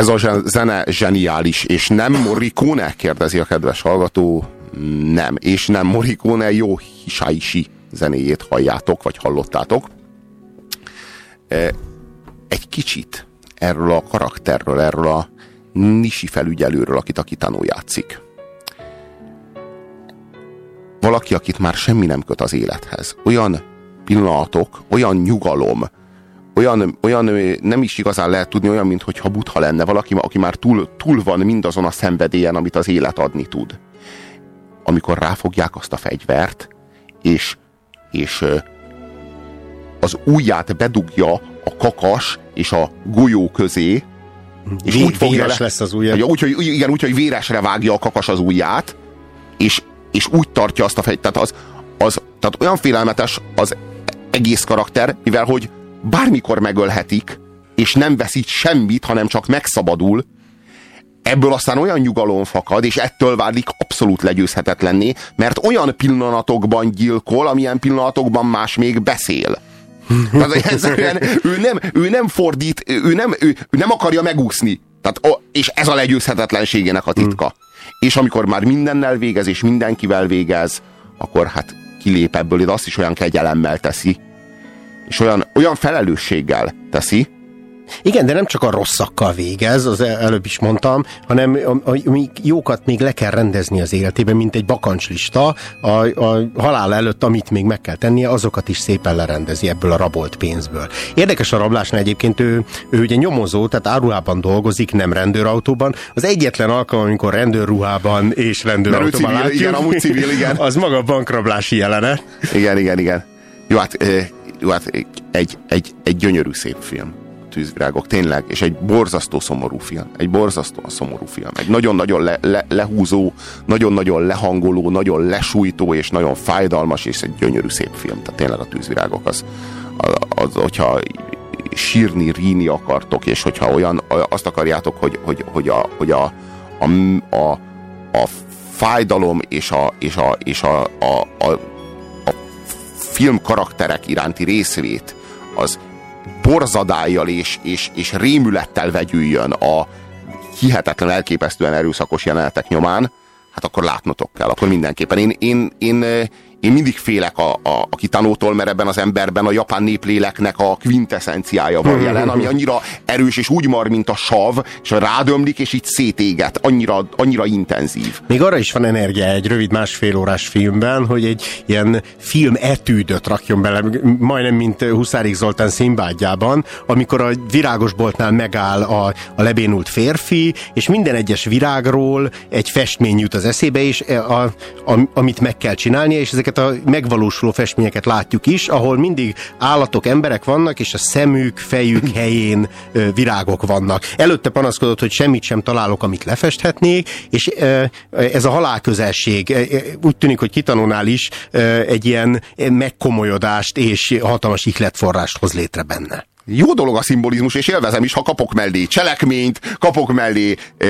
Ez a zene zseniális, és nem Morricone? kérdezi a kedves hallgató. Nem, és nem Morricone jó Hisaishi zenéjét halljátok, vagy hallottátok. E, Egy kicsit erről a karakterről, erről a Nisi felügyelőről, akit a Kitano játszik. Valaki, akit már semmi nem köt az élethez. Olyan pillanatok, olyan nyugalom, olyan, olyan nem is igazán lehet tudni, olyan, mintha butha lenne valaki, aki már túl, túl van mindazon a szenvedélyen, amit az élet adni tud. Amikor ráfogják azt a fegyvert, és, és az ujját bedugja a kakas és a golyó közé, és Vé- úgy fogja le, lesz az ujja. Úgy, hogy, igen, úgy, hogy véresre vágja a kakas az ujját, és, és úgy tartja azt a fegyvert. Tehát, az, az, tehát olyan félelmetes az egész karakter, mivel hogy bármikor megölhetik, és nem veszít semmit, hanem csak megszabadul, ebből aztán olyan nyugalom fakad, és ettől válik abszolút legyőzhetetlenné, mert olyan pillanatokban gyilkol, amilyen pillanatokban más még beszél. Tehát ő nem, ő nem fordít, ő nem, ő, ő nem akarja megúszni. Tehát, és ez a legyőzhetetlenségének a titka. És amikor már mindennel végez, és mindenkivel végez, akkor hát kilép ebből, de azt is olyan kegyelemmel teszi. És olyan, olyan felelősséggel teszi, Igen, de nem csak a rosszakkal végez, az el- előbb is mondtam, hanem a, a, a jókat még le kell rendezni az életében, mint egy bakancslista. A, a halál előtt, amit még meg kell tennie, azokat is szépen lerendezi ebből a rabolt pénzből. Érdekes a rablásnál egyébként, ő, ő ugye nyomozó, tehát áruhában dolgozik, nem rendőrautóban. Az egyetlen alkalom, amikor rendőrruhában és rendőrautóban civil, látjuk, igen, amúgy civil, igen. az maga a bankrablási jelenet. Igen, igen, igen. Jó, hát, jó, hát eh, egy, egy, egy gyönyörű szép film. Tűzvirágok, tényleg, és egy borzasztó szomorú film. Egy borzasztóan szomorú film. Egy nagyon-nagyon le, le, lehúzó, nagyon-nagyon lehangoló, nagyon lesújtó, és nagyon fájdalmas, és egy gyönyörű szép film. Tehát tényleg a tűzvirágok az, az, az hogyha sírni, ríni akartok, és hogyha olyan, azt akarjátok, hogy, hogy, hogy, a, hogy a, a, a, a fájdalom és a, és a, és a, a, a film karakterek iránti részvét az borzadájjal és, és, és rémülettel vegyüljön a hihetetlen, elképesztően erőszakos jelenetek nyomán, hát akkor látnotok kell, akkor mindenképpen. Én, én, én, én mindig félek a, a, a kitanótól, mert ebben az emberben a japán népléleknek a quintessenciája van jelen, ami annyira erős és úgy mar, mint a sav, és rádömlik, és így szétéget, annyira, annyira intenzív. Még arra is van energia egy rövid másfél órás filmben, hogy egy ilyen film etűdöt rakjon bele, majdnem mint Huszárik Zoltán színbádjában, amikor a virágosboltnál megáll a, a lebénult férfi, és minden egyes virágról egy festmény jut az eszébe, és a, a, amit meg kell csinálnia, és ezeket a megvalósuló festményeket látjuk is, ahol mindig állatok, emberek vannak, és a szemük, fejük helyén virágok vannak. Előtte panaszkodott, hogy semmit sem találok, amit lefesthetnék, és ez a halálközelség úgy tűnik, hogy kitanónál is egy ilyen megkomolyodást és hatalmas ihletforrást hoz létre benne. Jó dolog a szimbolizmus, és élvezem is, ha kapok mellé cselekményt, kapok mellé e,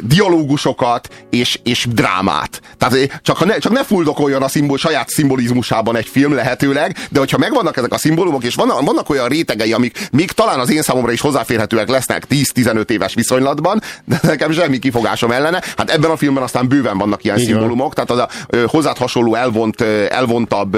dialógusokat és, és drámát. Tehát eh, csak, ha ne, csak ne fuldokoljon a szimbol, saját szimbolizmusában egy film lehetőleg, de hogyha megvannak ezek a szimbólumok, és vannak, vannak olyan rétegei, amik még talán az én számomra is hozzáférhetőek lesznek 10-15 éves viszonylatban, de nekem semmi kifogásom ellene. Hát ebben a filmben aztán bőven vannak ilyen van. szimbólumok, tehát az a hozzád hasonló elvont, elvontabb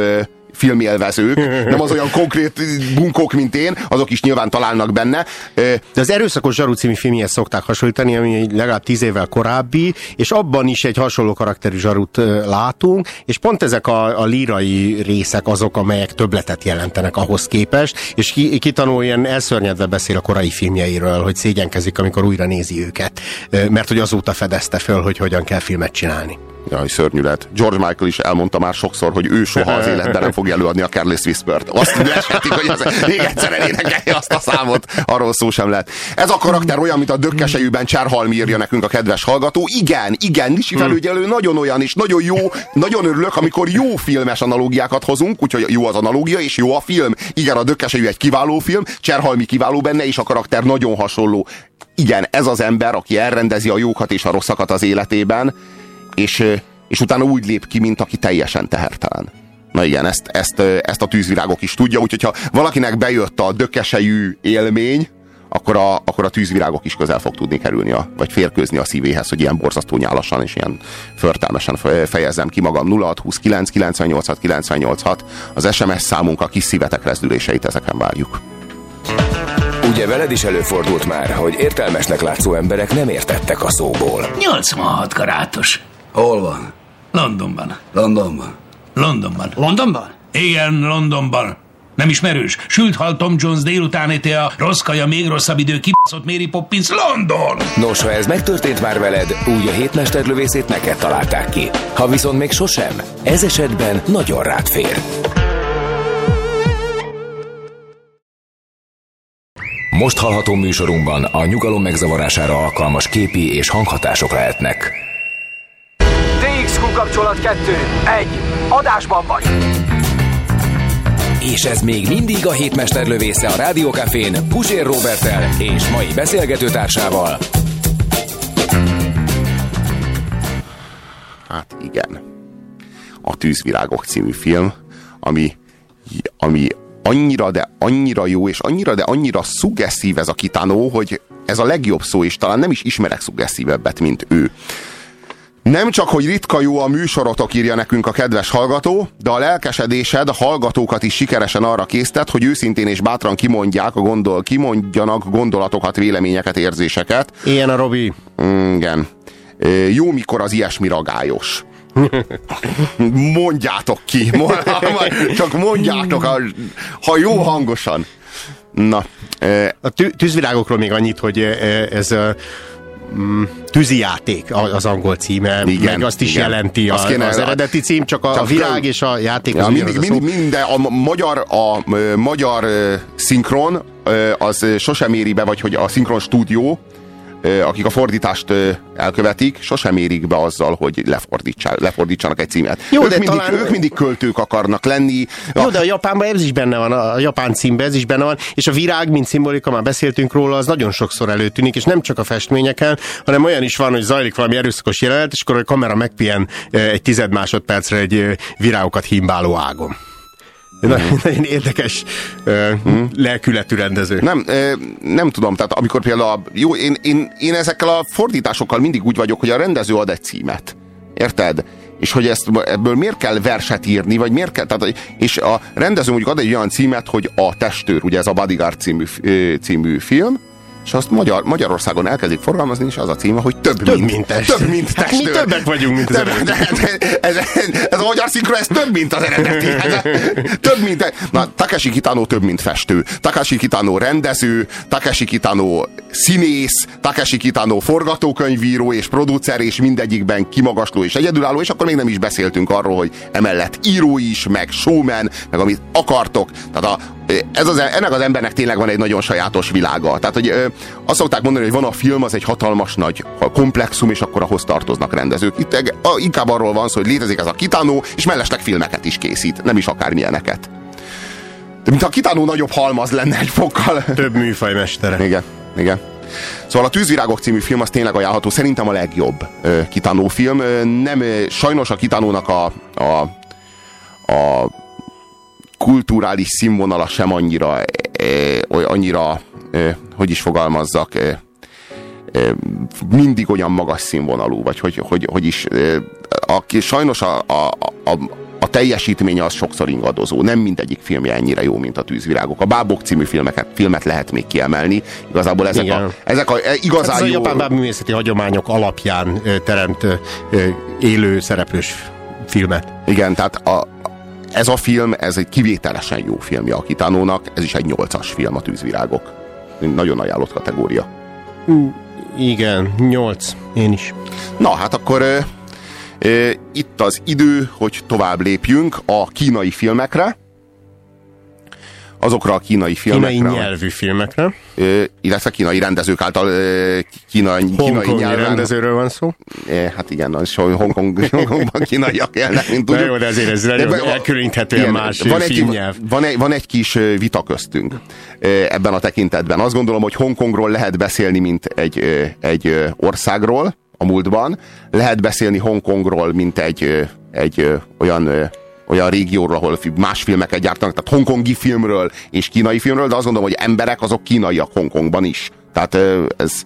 filmélvezők, nem az olyan konkrét bunkók, mint én, azok is nyilván találnak benne. De az Erőszakos Zsaru című filmjhez szokták hasonlítani, ami egy legalább tíz évvel korábbi, és abban is egy hasonló karakterű zsarut látunk, és pont ezek a, a lírai részek azok, amelyek többletet jelentenek ahhoz képest, és ki, kitanul ilyen elszörnyedve beszél a korai filmjeiről, hogy szégyenkezik, amikor újra nézi őket, mert hogy azóta fedezte föl, hogy hogyan kell filmet csinálni. Jaj, szörnyű lett. George Michael is elmondta már sokszor, hogy ő soha az életben nem fogja előadni a Careless Whisper-t. Azt leshetik, hogy az még egyszer elénekelje azt a számot. Arról szó sem lett. Ez a karakter olyan, mint a dökkesejűben Cserhalmi írja nekünk a kedves hallgató. Igen, igen, Nisi felügyelő nagyon olyan, és nagyon jó, nagyon örülök, amikor jó filmes analógiákat hozunk, úgyhogy jó az analógia, és jó a film. Igen, a dökkesejű egy kiváló film, Cserhalmi kiváló benne, és a karakter nagyon hasonló. Igen, ez az ember, aki elrendezi a jókat és a rosszakat az életében, és, és utána úgy lép ki, mint aki teljesen tehertelen. Na igen, ezt, ezt, ezt a tűzvirágok is tudja, úgyhogy ha valakinek bejött a dökesejű élmény, akkor a, akkor a tűzvirágok is közel fog tudni kerülni, a, vagy férkőzni a szívéhez, hogy ilyen borzasztó nyálasan és ilyen förtelmesen fejezzem ki magam. 0629 986 986 az SMS számunk a kis szívetek rezdüléseit ezeken várjuk. Ugye veled is előfordult már, hogy értelmesnek látszó emberek nem értettek a szóból. 86 karátos. Hol van? Londonban. Londonban? Londonban. Londonban? Igen, Londonban. Nem ismerős? Sült hal Tom Jones délután éte a rossz kaja, még rosszabb idő, kibaszott Mary Poppins, London! Nos, ha ez megtörtént már veled, úgy a hétmesterlövészét neked találták ki. Ha viszont még sosem, ez esetben nagyon rád fér. Most hallható műsorunkban a nyugalom megzavarására alkalmas képi és hanghatások lehetnek. Kapcsolat 2. 1. Adásban vagy. És ez még mindig a hétmester lövésze a Rádiókafén Pusér Robertel és mai beszélgetőtársával. Hát igen. A Tűzvirágok című film, ami, ami annyira, de annyira jó, és annyira, de annyira szugesszív ez a kitánó, hogy ez a legjobb szó, és talán nem is ismerek szugesszívebbet, mint ő. Nem csak, hogy ritka jó a műsorotok, írja nekünk a kedves hallgató, de a lelkesedésed a hallgatókat is sikeresen arra késztet, hogy őszintén és bátran kimondják a gondol, kimondjanak gondolatokat, véleményeket, érzéseket. Ilyen a Robi. Mm, igen. Jó, mikor az ilyesmi ragályos. Mondjátok ki. Csak mondjátok, ha jó hangosan. Na. A tűzvirágokról még annyit, hogy ez mm, tűzijáték az angol címe, igen, meg azt is igen. jelenti a, kéne, az eredeti cím, csak a, csak a virág és a játék ja, mindig, mindig, minden, a magyar, a magyar szinkron az sosem éri be, vagy hogy a szinkron stúdió akik a fordítást elkövetik, sosem érik be azzal, hogy lefordítsanak egy címet. Jó, ők, de mindig, talán... ők mindig költők akarnak lenni. Jó, de a japánban ez is benne van, a japán címben ez is benne van, és a virág, mint szimbolika, már beszéltünk róla, az nagyon sokszor előtűnik, és nem csak a festményeken, hanem olyan is van, hogy zajlik valami erőszakos jelenet, és akkor a kamera megpihen egy tized másodpercre egy virágokat himbáló ágon. Nagyon, nagyon érdekes hmm. lelkületű rendező. Nem, nem tudom, tehát amikor például, jó, én, én, én ezekkel a fordításokkal mindig úgy vagyok, hogy a rendező ad egy címet. Érted? És hogy ezt, ebből miért kell verset írni, vagy miért kell, tehát, és a rendező mondjuk ad egy olyan címet, hogy a testőr, ugye ez a Bodyguard című, című film, és azt Magyar, Magyarországon elkezdik forgalmazni, és az a címe, hogy több, több mint, mint testőr. Több mint testőr. Hát mi többek vagyunk, mint az több, eredeti. Ez, ez, ez, a magyar szinkron, ez több, mint az eredeti. Ez, több, mint... Na, Takeshi Kitano több, mint festő. Takeshi Kitano rendező, Takeshi Kitano színész, Takeshi Kitano forgatókönyvíró és producer, és mindegyikben kimagasló és egyedülálló, és akkor még nem is beszéltünk arról, hogy emellett író is, meg showman, meg amit akartok. Tehát a, ez az, ennek az embernek tényleg van egy nagyon sajátos világa. Tehát, hogy ö, azt szokták mondani, hogy van a film, az egy hatalmas nagy komplexum, és akkor ahhoz tartoznak rendezők. Itt a, inkább arról van szó, hogy létezik ez a kitánó, és mellesleg filmeket is készít, nem is akármilyeneket. De mint a kitánó nagyobb halmaz lenne egy fokkal. Több műfajmestere. Igen, igen. Szóval a Tűzvirágok című film az tényleg ajánlható, szerintem a legjobb ö, kitánó film. Nem, sajnos a kitánónak a, a, a kulturális színvonala sem annyira, eh, annyira eh, hogy is fogalmazzak, mindig olyan magas színvonalú, vagy hogy, hogy, hogy is, aki sajnos a, a, a, a teljesítménye az sokszor ingadozó. Nem mindegyik filmje ennyire jó, mint a Tűzvirágok. A Bábok című filmeket, filmet lehet még kiemelni. Igazából ezek Igen. a, ezek a igazán Ez jó... a japán bábművészeti hagyományok alapján teremt élő szereplős filmet. Igen, tehát a, ez a film, ez egy kivételesen jó filmje a Kitánónak, ez is egy nyolcas film a Tűzvirágok. Nagyon ajánlott kategória. Igen, nyolc. Én is. Na, hát akkor e, e, itt az idő, hogy tovább lépjünk a kínai filmekre azokra a kínai filmekre. Kínai nyelvű filmekre. Illetve kínai rendezők által kínai, kínai nyelven. rendezőről van szó. Hát igen, az Hongkong, Hongkongban kínaiak élnek, mint tudjuk. Na jó, de ezért ez nagyon elkülöníthetően más van filmnyelv. Egy, van, egy, van egy kis vita köztünk ebben a tekintetben. Azt gondolom, hogy Hongkongról lehet beszélni, mint egy, egy országról a múltban. Lehet beszélni Hongkongról, mint egy, egy olyan olyan régióról, ahol más filmeket gyártanak, tehát hongkongi filmről és kínai filmről, de azt gondolom, hogy emberek azok kínaiak Hongkongban is. Tehát ez,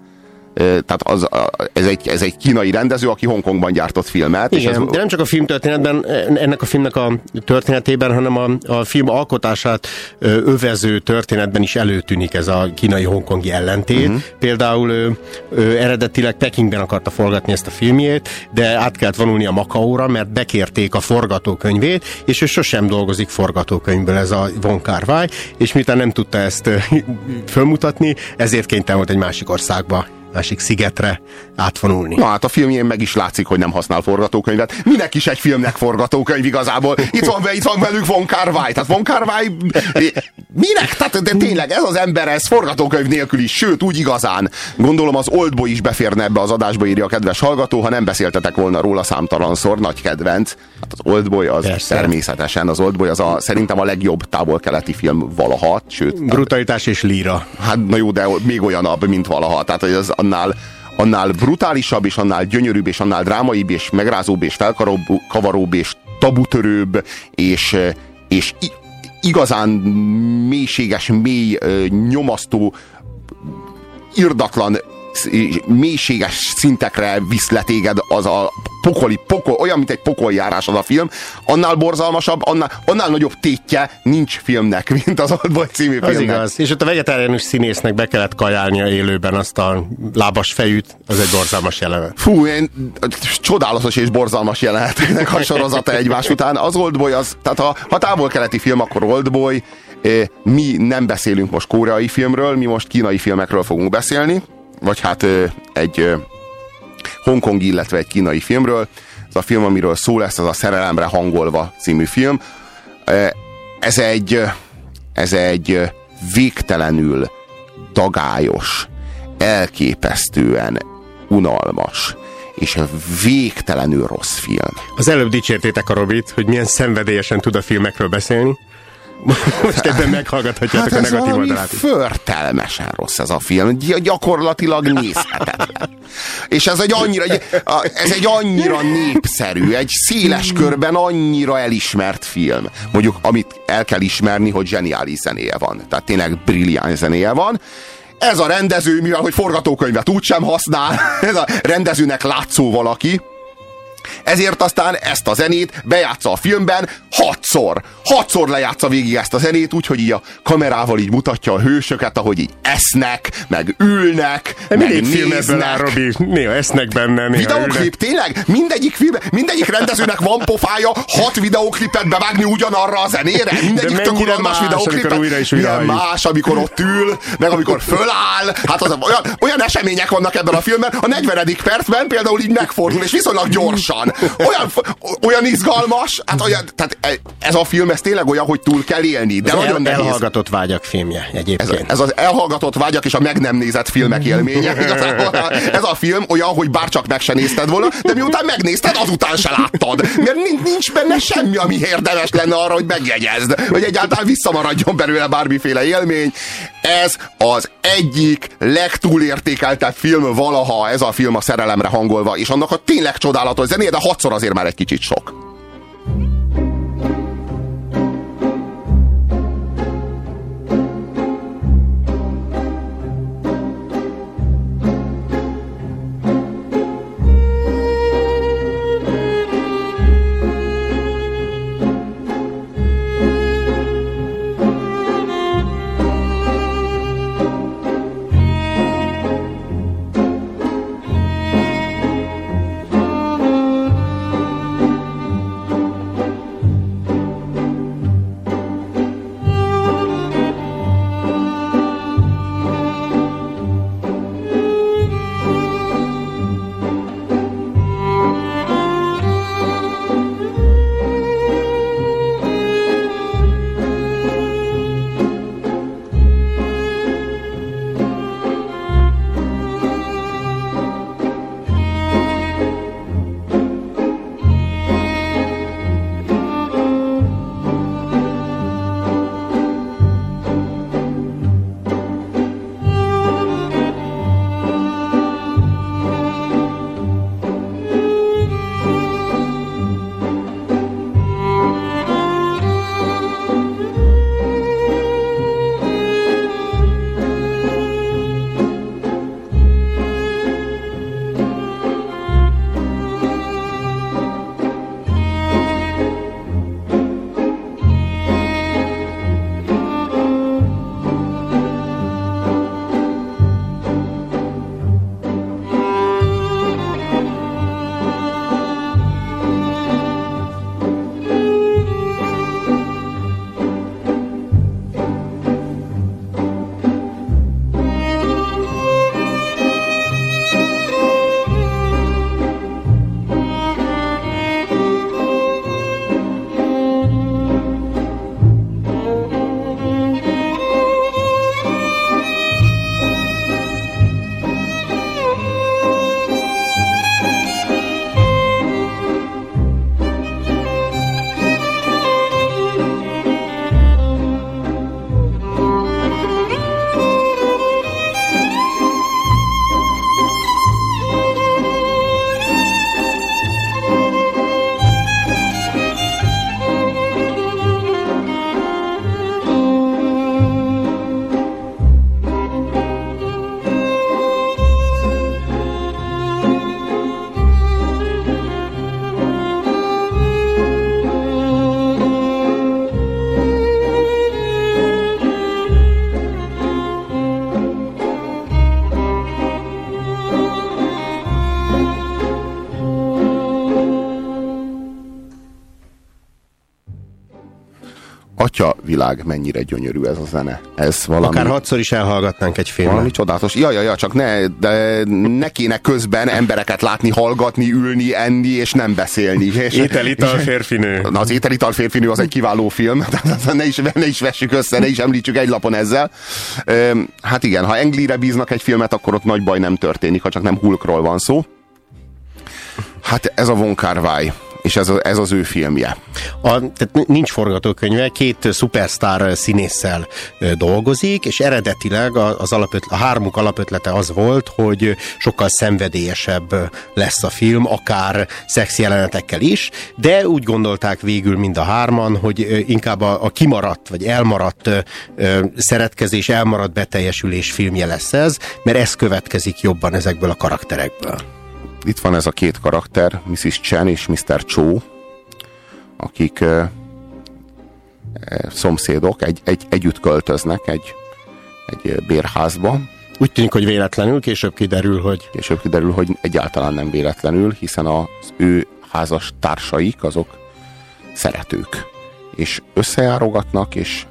tehát az, ez, egy, ez egy kínai rendező, aki Hongkongban gyártott filmet. Igen, és ez, de nem csak a filmtörténetben, ennek a filmnek a történetében, hanem a, a film alkotását övező történetben is előtűnik ez a kínai-hongkongi ellentét. Uh-huh. Például ő, ő eredetileg Pekingben akarta forgatni ezt a filmjét, de át kellett vonulni a Makaóra, mert bekérték a forgatókönyvét, és ő sosem dolgozik forgatókönyvből ez a Von Kar és miután nem tudta ezt fölmutatni, ezért kénytelen volt egy másik országba másik szigetre átvonulni. Na hát a filmjén meg is látszik, hogy nem használ forgatókönyvet. Minek is egy filmnek forgatókönyv igazából? Itt van, itt van velük Von Wai. Tehát Von Wai, minek? Tehát de tényleg ez az ember, ez forgatókönyv nélkül is, sőt úgy igazán. Gondolom az Oldboy is beférne ebbe az adásba, írja a kedves hallgató, ha nem beszéltetek volna róla számtalanszor, nagy kedvenc. Hát az Oldboy az Persze. természetesen, az Oldboy az a, szerintem a legjobb távol-keleti film valaha, sőt. Brutalitás és líra. Hát na jó, de még olyanabb, mint valaha. Tehát hogy az annál, annál brutálisabb, és annál gyönyörűbb, és annál drámaibb, és megrázóbb, és felkavaróbb, és tabutörőbb, és, és igazán mélységes, mély, nyomasztó, irdatlan mélységes szintekre visz le téged az a pokoli, pokol, olyan, mint egy pokoljárás az a film, annál borzalmasabb, annál, annál nagyobb tétje nincs filmnek, mint az Oldboy című filmnek. Az igaz. És ott a vegetáriánus színésznek be kellett kajálnia élőben azt a lábas fejűt, az egy borzalmas jelenet. Fú, én, csodálatos és borzalmas jeleneteknek a sorozata egymás után. Az Oldboy az, tehát ha, ha távol-keleti film, akkor Oldboy, mi nem beszélünk most koreai filmről, mi most kínai filmekről fogunk beszélni, vagy hát egy hongkongi, illetve egy kínai filmről. Ez a film, amiről szó lesz, az a Szerelemre hangolva című film. Ez egy, ez egy végtelenül dagályos, elképesztően unalmas, és végtelenül rossz film. Az előbb dicsértétek a Robit, hogy milyen szenvedélyesen tud a filmekről beszélni. Most ebben meghallgathatjátok hát a negatív oldalát is. förtelmesen rossz ez a film. Gy- gyakorlatilag nézhetetlen. És ez egy annyira, ez egy annyira népszerű, egy széles körben annyira elismert film. Mondjuk, amit el kell ismerni, hogy zseniális zenéje van. Tehát tényleg brilliáns zenéje van. Ez a rendező, mivel hogy forgatókönyvet úgysem használ, ez a rendezőnek látszó valaki, ezért aztán ezt a zenét bejátsza a filmben hatszor. Hatszor lejátsza végig ezt a zenét, úgyhogy így a kamerával így mutatja a hősöket, ahogy így esznek, meg ülnek, De meg néznek. film ebből áll, Robi. Néha esznek benne, néha Videoklip, tényleg? Mindegyik film, mindegyik rendezőnek van pofája hat videoklipet bevágni ugyanarra a zenére? Mindegyik De tök más videoklipet. Újra is újra Milyen más, amikor ott ül, meg amikor föláll. Hát az, olyan, olyan események vannak ebben a filmben. A 40. percben például így megfordul, és viszonylag gyorsan olyan, olyan izgalmas, hát olyan, tehát ez a film, ez tényleg olyan, hogy túl kell élni, de ez nagyon el, elhallgatott vágyak filmje egyébként. Ez, ez az elhallgatott vágyak és a meg nem nézett filmek élménye. ez a film olyan, hogy bárcsak meg se nézted volna, de miután megnézted, azután se láttad. Mert nincs benne semmi, ami érdemes lenne arra, hogy megjegyezd, hogy egyáltalán visszamaradjon belőle bármiféle élmény. Ez az egyik legtúlértékeltebb film valaha, ez a film a szerelemre hangolva, és annak a tényleg csodálatos zenéje, de hatszor azért már egy kicsit sok. Világ, mennyire gyönyörű ez a zene. Ez valami... Akár hatszor is elhallgatnánk egy filmet. Valami csodálatos. Ja, ja, ja, csak ne, de ne kéne közben embereket látni, hallgatni, ülni, enni, és nem beszélni. És, Ételital férfinő. Na, az Ételital férfinő az egy kiváló film, ne is, ne is vessük össze, ne is említsük egy lapon ezzel. Hát igen, ha Englire bíznak egy filmet, akkor ott nagy baj nem történik, ha csak nem Hulkról van szó. Hát ez a Von és ez, a, ez az ő filmje. A, tehát nincs forgatókönyve, két szupersztár színésszel dolgozik, és eredetileg az alapötlet, a hármuk alapötlete az volt, hogy sokkal szenvedélyesebb lesz a film, akár szex jelenetekkel is, de úgy gondolták végül mind a hárman, hogy inkább a, a kimaradt, vagy elmaradt szeretkezés, elmaradt beteljesülés filmje lesz ez, mert ez következik jobban ezekből a karakterekből itt van ez a két karakter, Mrs. Chen és Mr. Cho, akik szomszédok, egy, egy, együtt költöznek egy, egy bérházba. Úgy tűnik, hogy véletlenül, később kiderül, hogy... Később kiderül, hogy egyáltalán nem véletlenül, hiszen az ő házas társaik azok szeretők. És összejárogatnak, és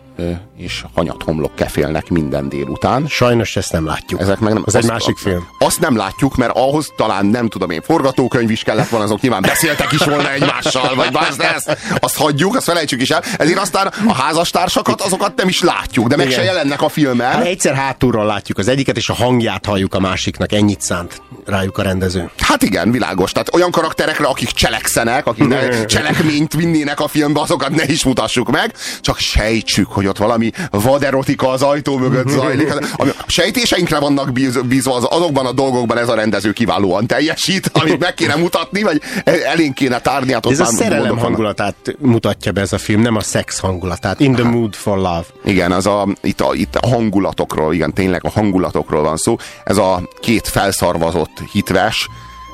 és hanyat homlok kefélnek minden délután. Sajnos ezt nem látjuk. Ezek meg nem, Ez egy másik film. Azt nem látjuk, mert ahhoz talán nem tudom én, forgatókönyv is kellett volna, azok nyilván beszéltek is volna egymással, vagy más, de ezt, azt hagyjuk, azt felejtsük is el. Ezért aztán a házastársakat, azokat nem is látjuk, de meg Igen. se jelennek a filmen. Hát egyszer hátulról látjuk az egyiket, és a hangját halljuk a másiknak, ennyit szánt rájuk a rendező. Hát igen, világos. Tehát olyan karakterekre, akik cselekszenek, akik cselekményt vinnének a filmbe, azokat ne is mutassuk meg, csak sejtsük, hogy ott valami vaderotika az ajtó mögött zajlik. Ami a sejtéseinkre vannak bízva, az, azokban a dolgokban ez a rendező kiválóan teljesít, amit meg kéne mutatni, vagy elénk kéne tárni. Hát ez a szerelem hangulatát mutatja be ez a film, nem a szex hangulatát. In the hát, mood for love. Igen, az a, itt, a, itt a hangulatokról, igen, tényleg a hangulatokról van szó. Ez a két felszarvazott hitves,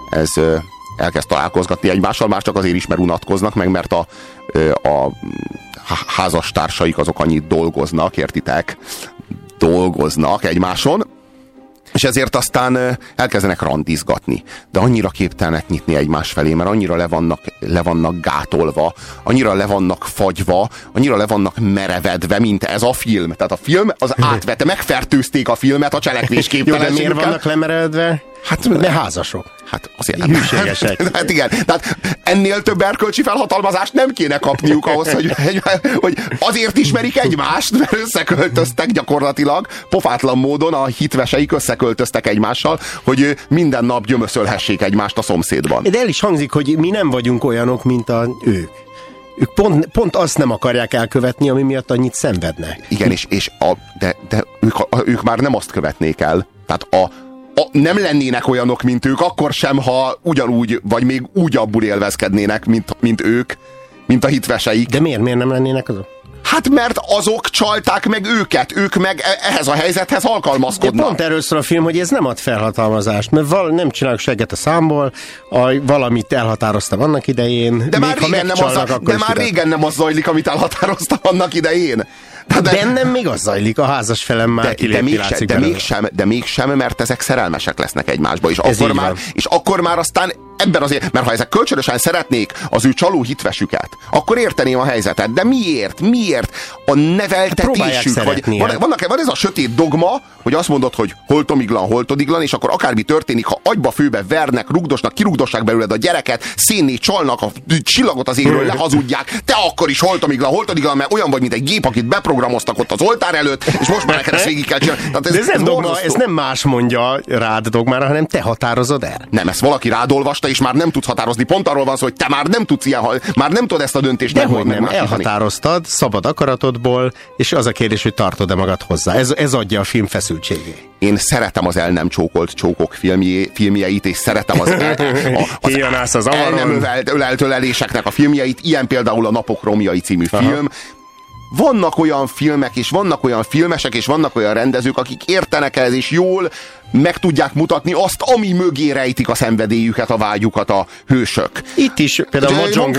ez elkezd találkozgatni egymással, már csak azért is, mert unatkoznak, meg mert a, a házastársaik azok annyit dolgoznak, értitek? Dolgoznak egymáson, és ezért aztán elkezdenek randizgatni. De annyira képtelnek nyitni egymás felé, mert annyira le vannak, le vannak gátolva, annyira le vannak fagyva, annyira le vannak merevedve, mint ez a film. Tehát a film az átvette, megfertőzték a filmet a cselekvésképtelenségükkel. Jó, de miért vannak lemeredve? Hát, ne házasok. Hát azért Hűségesek. Hát igen, tehát ennél több erkölcsi felhatalmazást nem kéne kapniuk ahhoz, hogy, hogy azért ismerik egymást, mert összeköltöztek gyakorlatilag, pofátlan módon a hitveseik összeköltöztek egymással, hogy minden nap gyömöszölhessék egymást a szomszédban. De el is hangzik, hogy mi nem vagyunk olyanok, mint a ők. Ők pont, pont azt nem akarják elkövetni, ami miatt annyit szenvednek. Igen, és, és a, de, de ők, a, ők már nem azt követnék el. Tehát a, a, nem lennének olyanok, mint ők, akkor sem, ha ugyanúgy, vagy még úgy abból élvezkednének, mint, mint ők, mint a hitveseik. De miért, miért nem lennének azok? Hát mert azok csalták meg őket, ők meg e- ehhez a helyzethez alkalmazkodnak. De pont erről szól a film, hogy ez nem ad felhatalmazást, mert val- nem csinálok segget a számból, a, valamit elhatároztam annak idején. De már, régen nem, az, de már régen nem az zajlik, amit elhatároztam annak idején. De, de bennem még az zajlik, a házas felem már de, de, mégsem, de, mégsem, de mégsem, mert ezek szerelmesek lesznek egymásba, és, Ez akkor már, és akkor már aztán ebben azért, mert ha ezek kölcsönösen szeretnék az ő csaló hitvesüket, akkor érteném a helyzetet. De miért? Miért? A neveltetésük, hát vagy van, vannak, van ez a sötét dogma, hogy azt mondod, hogy holtomiglan, holtodiglan, és akkor akármi történik, ha agyba főbe vernek, rugdosnak, kirugdossák belőled a gyereket, szénné csalnak, a csillagot az égről lehazudják, te akkor is holtomiglan, holtodiglan, mert olyan vagy, mint egy gép, akit beprogramoztak ott az oltár előtt, és most már neked ezt végig kell csinálni. Tehát ez, De ez, ez, nem dogma, ez nem más mondja rád dogmára, hanem te határozod el. Nem, ezt valaki rád olvasta, és már nem tudsz határozni. Pont arról van szó, hogy te már nem tudsz ilyen, már nem tudod ezt a döntést De hogy nem, elhatároztad szabad akaratodból, és az a kérdés, hogy tartod-e magad hozzá. Ez, ez adja a film feszültségét. Én szeretem az el nem csókolt csókok filmjé, filmjeit, és szeretem az, el, a, az, az el nem ölelt, ölelt öleléseknek a filmjeit, ilyen például a Napok Romjai című Aha. film, vannak olyan filmek, és vannak olyan filmesek, és vannak olyan rendezők, akik értenek ez, és jól meg tudják mutatni azt, ami mögé rejtik a szenvedélyüket, a vágyukat a hősök. Itt is például Mahjong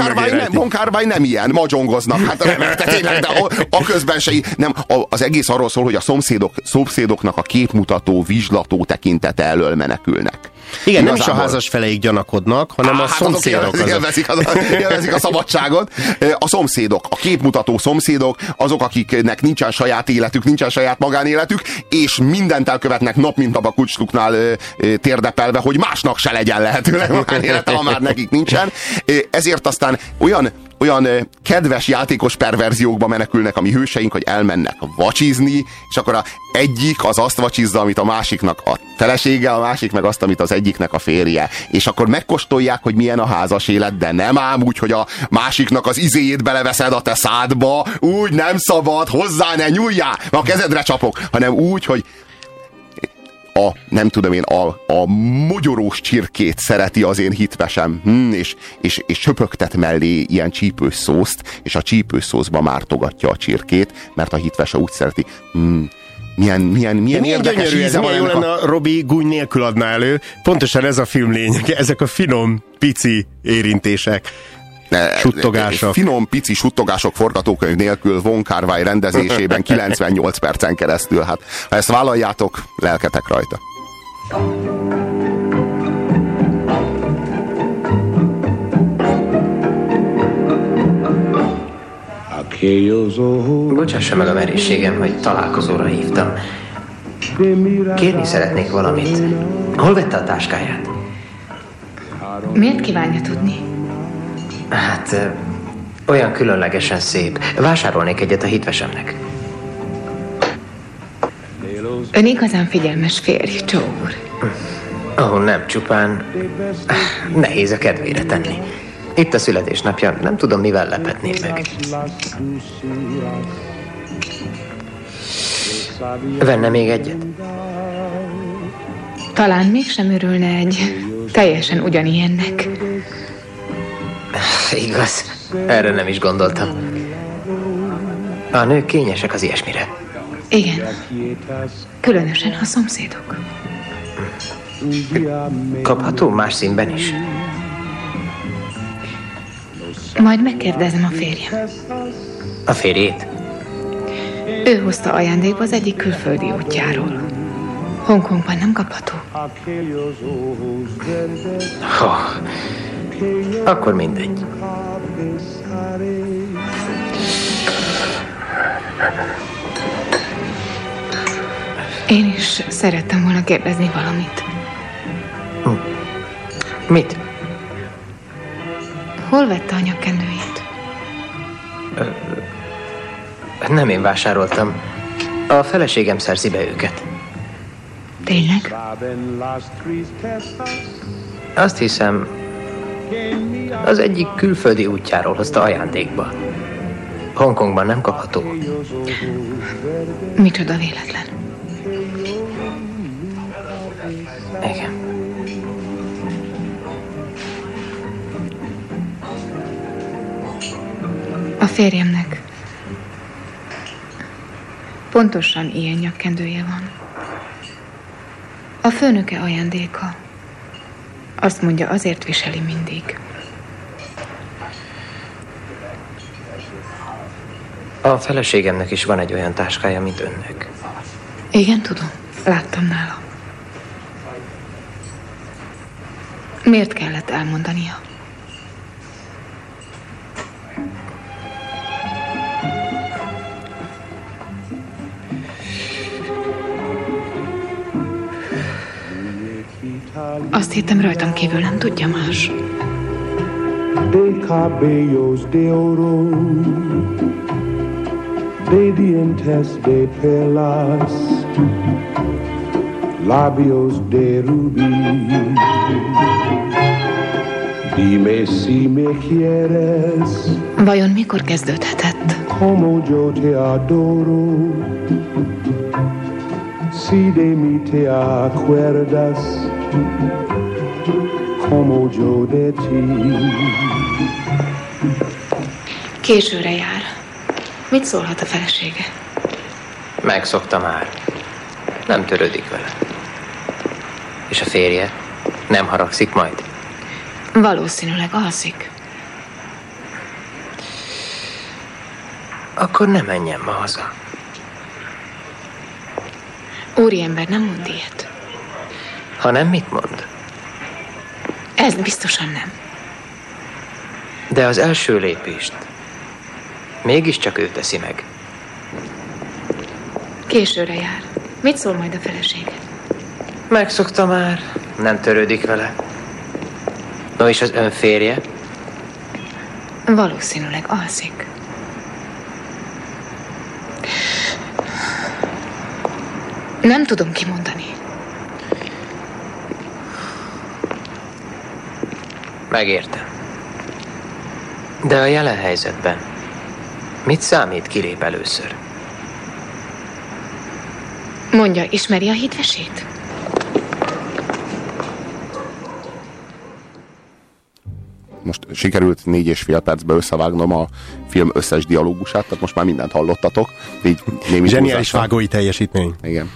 Von nem, nem ilyen, mahjongoznak. Hát remek, tényleg, de a, a közben se, nem, a, az egész arról szól, hogy a szomszédok, szomszédoknak a képmutató, vizslató tekintete elől menekülnek. Igen, Igazából. nem is a házas feleik gyanakodnak, hanem Á, a hát szomszédok. Élvezik, élvezik, az, élvezik a szabadságot. A szomszédok, a képmutató szomszédok, azok, akiknek nincsen saját életük, nincsen saját magánéletük, és mindent elkövetnek nap mint nap a kucstuknál térdepelve, hogy másnak se legyen lehetőleg magánélete, ha már nekik nincsen. Ezért aztán olyan olyan kedves játékos perverziókba menekülnek a mi hőseink, hogy elmennek vacsizni, és akkor a egyik az azt vacsizza, amit a másiknak a felesége, a másik meg azt, amit az egyiknek a férje. És akkor megkóstolják, hogy milyen a házas élet, de nem ám úgy, hogy a másiknak az izéjét beleveszed a te szádba, úgy nem szabad, hozzá ne nyúljál, a kezedre csapok, hanem úgy, hogy a, nem tudom én, a, a mogyorós csirkét szereti az én hitvesem, hm, és, és, és söpögtet mellé ilyen csípős szószt, és a csípős szószba mártogatja a csirkét, mert a hitvese úgy szereti, hm, milyen, milyen, milyen milyen érdekes gyönyörű, íze milyen jó lenne, a... a Robi gúny nélkül adná elő. Pontosan ez a film lényege, ezek a finom, pici érintések. Suttogások. Finom, pici suttogások forgatókönyv nélkül Von Wai rendezésében 98 percen keresztül. Hát, ha ezt vállaljátok, lelketek rajta. Bocsássa meg a merészségem, hogy találkozóra hívtam. Kérni szeretnék valamit. Hol vette a táskáját? Miért kívánja tudni? Hát, olyan különlegesen szép. Vásárolnék egyet a hitvesemnek. Ön igazán figyelmes férj, Joe úr. Ahol nem csupán nehéz a kedvére tenni. Itt a születésnapja, nem tudom, mivel lepetném meg. Venne még egyet? Talán mégsem örülne egy teljesen ugyanilyennek. Igaz, erre nem is gondoltam. A nők kényesek az ilyesmire. Igen. Különösen, ha szomszédok. Kapható más színben is. Majd megkérdezem a férjem. A férjét? Ő hozta ajándékba az egyik külföldi útjáról. Hongkongban nem kapható. Oh, akkor mindegy. Én is szerettem volna kérdezni valamit. Mit? Hol vette a nyakkendőjét? Nem én vásároltam. A feleségem szerzi be őket. Tényleg? Azt hiszem, az egyik külföldi útjáról hozta ajándékba. Hongkongban nem kapható. Micsoda véletlen. Igen. A férjemnek pontosan ilyen nyakkendője van. A főnöke ajándéka. Azt mondja, azért viseli mindig. A feleségemnek is van egy olyan táskája, mint önnek. Igen, tudom. Láttam nála. Miért kellett elmondania? Azt hittem rajtam kívül nem tudja más. de cabellos de oro, de dientes de perlas, labios de rubí. Dime si me quieres Vajon mikor kezdődhetett? como yo te adoro, si de mí te acuerdas, como yo de ti. Későre jár. Mit szólhat a felesége? Megszokta már. Nem törődik vele. És a férje? Nem haragszik majd? Valószínűleg alszik. Akkor ne menjen ma haza. Úriember nem mond ilyet. Ha nem, mit mond? Ez biztosan nem. De az első lépést mégiscsak ő teszi meg. Későre jár. Mit szól majd a felesége? Megszokta már. Nem törődik vele. No és az ön férje? Valószínűleg alszik. Nem tudom kimondani. Megértem. De a jelen helyzetben mit számít kilép először? Mondja, ismeri a hitvesét? Most sikerült négy és fél percbe összevágnom a film összes dialógusát, tehát most már mindent hallottatok. Így némi Zseniális túlzással. vágói teljesítmény. Igen.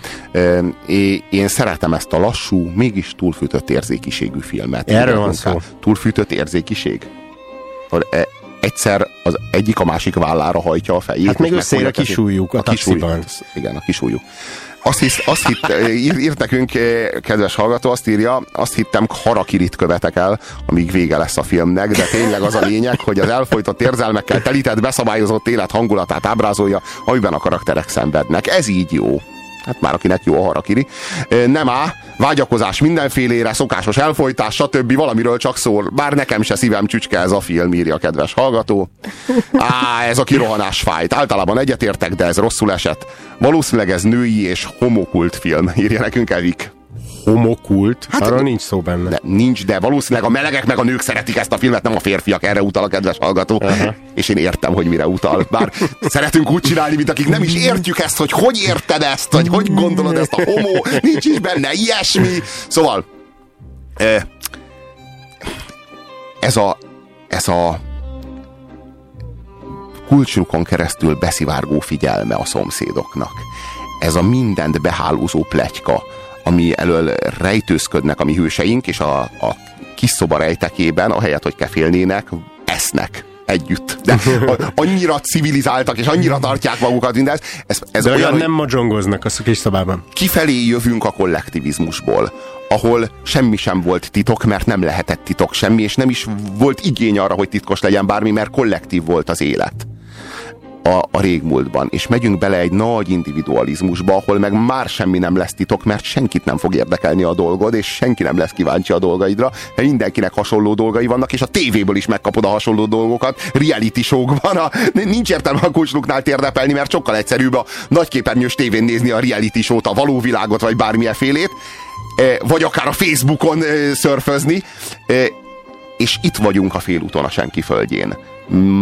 É- Én szeretem ezt a lassú, mégis túlfűtött érzékiségű filmet. Erről van szó. Túlfűtött érzékiség? E- egyszer az egyik a másik vállára hajtja a fejét. Hát még összeér a kisúlyjuk a kisúlyjuk. taxiban. Igen, a kisúlyjuk. Azt, hisz, azt hitt, ír, írt nekünk, kedves hallgató, azt írja, azt hittem harakirit követek el, amíg vége lesz a filmnek, de tényleg az a lényeg, hogy az elfolytott érzelmekkel telített, beszabályozott élet hangulatát ábrázolja, amiben a karakterek szenvednek. Ez így jó. Hát már akinek jó a harakiri. Nem á, vágyakozás mindenfélére, szokásos elfolytás, stb. valamiről csak szól. Bár nekem se szívem csücske ez a film, írja a kedves hallgató. Á, ez a kirohanás fájt. Általában egyetértek, de ez rosszul esett. Valószínűleg ez női és homokult film, írja nekünk Evik. Homokult? Hát, Arról nincs szó benne. De, nincs, de valószínűleg a melegek meg a nők szeretik ezt a filmet, nem a férfiak. Erre utal a kedves hallgató. És én értem, hogy mire utal. Bár szeretünk úgy csinálni, mint akik nem is értjük ezt, hogy hogy érted ezt, vagy hogy gondolod ezt a homo, nincs is benne ilyesmi. Szóval, ez a, ez a kulcsukon keresztül beszivárgó figyelme a szomszédoknak. Ez a mindent behálózó pletyka, ami elől rejtőzködnek a mi hőseink, és a, a kis szoba rejtekében, ahelyett, hogy kefélnének, esznek együtt. De annyira civilizáltak, és annyira tartják magukat mindezt. Ez, ez De olyan nem magyongoznak a kis szobában. kifelé jövünk a kollektivizmusból, ahol semmi sem volt titok, mert nem lehetett titok semmi, és nem is volt igény arra, hogy titkos legyen bármi, mert kollektív volt az élet a, a régmúltban, és megyünk bele egy nagy individualizmusba, ahol meg már semmi nem lesz titok, mert senkit nem fog érdekelni a dolgod, és senki nem lesz kíváncsi a dolgaidra, mert mindenkinek hasonló dolgai vannak, és a tévéből is megkapod a hasonló dolgokat, reality showkban, a, nincs értelme a kulcsluknál térdepelni, mert sokkal egyszerűbb a nagyképernyős tévén nézni a reality show-t, a való világot, vagy bármilyen félét, eh, vagy akár a Facebookon eh, szörfözni, eh, és itt vagyunk a félúton a senki földjén.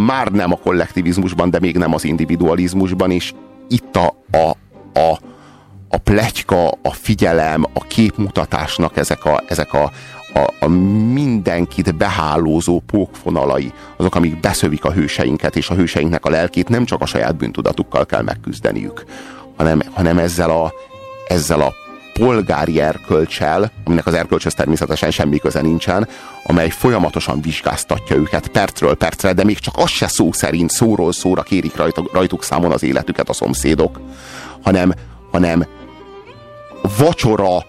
Már nem a kollektivizmusban, de még nem az individualizmusban, és itt a, a, a, a pletyka, a figyelem, a képmutatásnak ezek a, ezek a, a, a mindenkit behálózó pókfonalai, azok, amik beszövik a hőseinket, és a hőseinknek a lelkét nem csak a saját bűntudatukkal kell megküzdeniük, hanem, hanem ezzel a, ezzel a polgári erkölcsel, aminek az erkölcshöz természetesen semmi köze nincsen, amely folyamatosan vizsgáztatja őket percről percre, de még csak az se szó szerint szóról szóra kérik rajtuk, rajtuk számon az életüket a szomszédok, hanem, hanem vacsora a,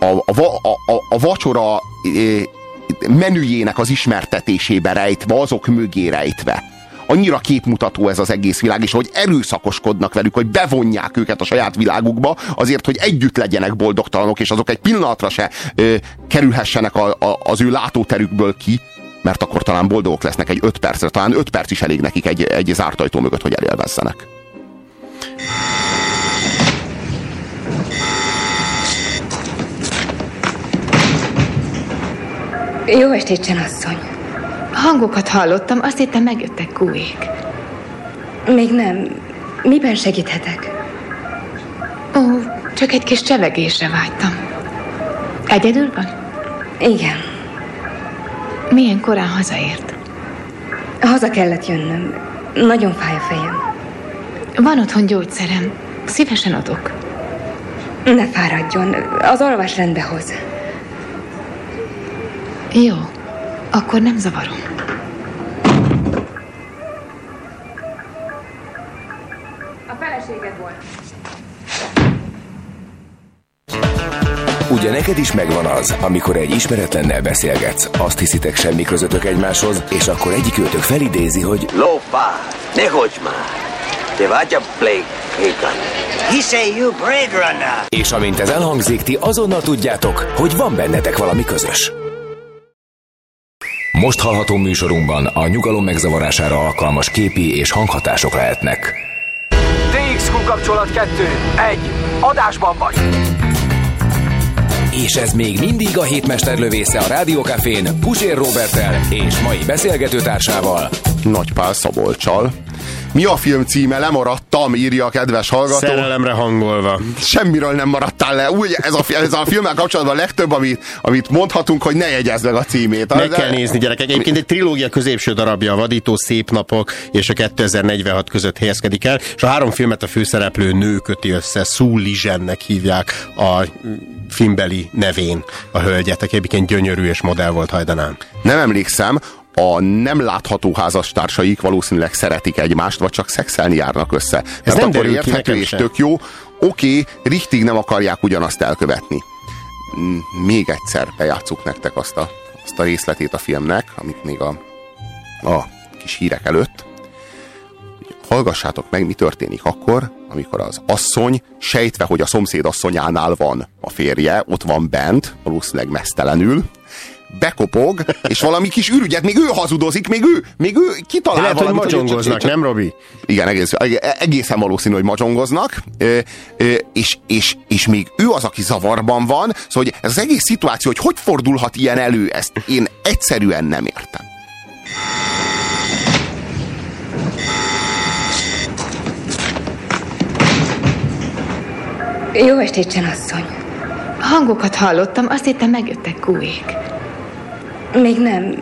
a, a, a, a vacsora eh, menüjének az ismertetésébe rejtve, azok mögé rejtve. Annyira képmutató ez az egész világ, és hogy erőszakoskodnak velük, hogy bevonják őket a saját világukba, azért, hogy együtt legyenek boldogtalanok, és azok egy pillanatra se ö, kerülhessenek a, a, az ő látóterükből ki, mert akkor talán boldogok lesznek egy öt percre, talán öt perc is elég nekik egy, egy zárt ajtó mögött, hogy elélvezzenek. Jó estét, csenasszony. Hangokat hallottam, azt hittem megjöttek kúék. Még nem. Miben segíthetek? Ó, csak egy kis csevegésre vágytam. Egyedül van? Igen. Milyen korán hazaért? Haza kellett jönnöm. Nagyon fáj a fejem. Van otthon gyógyszerem. Szívesen adok. Ne fáradjon. Az alvás rendbe hoz. Jó. Akkor nem zavarom. A feleséged volt. Ugye neked is megvan az, amikor egy ismeretlennel beszélgetsz, azt hiszitek semmi közöttök egymáshoz, és akkor egyik őtök felidézi, hogy Lófá, ne hogy már! what you play, Ethan? He say you Blade Runner. És amint ez elhangzik, ti azonnal tudjátok, hogy van bennetek valami közös. Most hallható műsorunkban a nyugalom megzavarására alkalmas képi és hanghatások lehetnek. TXQ kapcsolat 2. 1. Adásban vagy. És ez még mindig a hétmester lövésze a Rádiókafén Pusér Robertel és mai beszélgetőtársával. Nagy Pál Szabolcsal. Mi a film címe? Lemaradtam, írja a kedves hallgató. Szerelemre hangolva. Semmiről nem maradtál le. Úgy, ez a, ez a filmmel kapcsolatban a legtöbb, amit, amit mondhatunk, hogy ne jegyezd meg a címét. Meg kell nézni, gyerekek. Egyébként egy trilógia középső darabja, a Vadító Szép Napok és a 2046 között helyezkedik el, és a három filmet a főszereplő nő köti össze, Sue Lizennek hívják a filmbeli nevén a hölgyet, aki egyébként gyönyörű és modell volt hajdanán. Nem emlékszem, a nem látható házastársaik valószínűleg szeretik egymást, vagy csak szexelni járnak össze. Ez nem akkor érthető és sem. tök jó. Oké, richtig nem akarják ugyanazt elkövetni. Még egyszer bejátszuk nektek azt a, azt a részletét a filmnek, amit még a, a kis hírek előtt. Hallgassátok meg, mi történik akkor, amikor az asszony, sejtve, hogy a szomszéd asszonyánál van a férje, ott van bent, valószínűleg mesztelenül, bekopog, és valami kis ürügyet, még ő hazudozik, még ő, még ő kitalál Lehet, hogy valamit, magyongoznak, nem, Robi? Igen, egész, egészen valószínű, hogy ö, és, és, és még ő az, aki zavarban van, szóval hogy ez az egész szituáció, hogy hogy fordulhat ilyen elő, ezt én egyszerűen nem értem. Jó estét, Csenasszony. Hangokat hallottam, azt hittem megjöttek kúék. Még nem.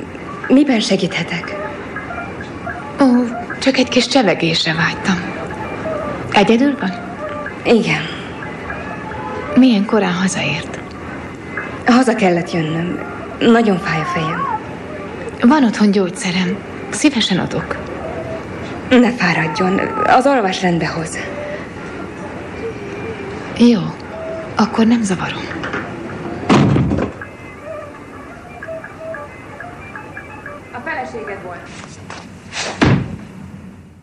Miben segíthetek? Ó, csak egy kis csevegésre vágytam. Egyedül van? Igen. Milyen korán hazaért? Haza kellett jönnöm. Nagyon fáj a fejem. Van otthon gyógyszerem. Szívesen adok. Ne fáradjon. Az alvás rendbe hoz. Jó. Akkor nem zavarom.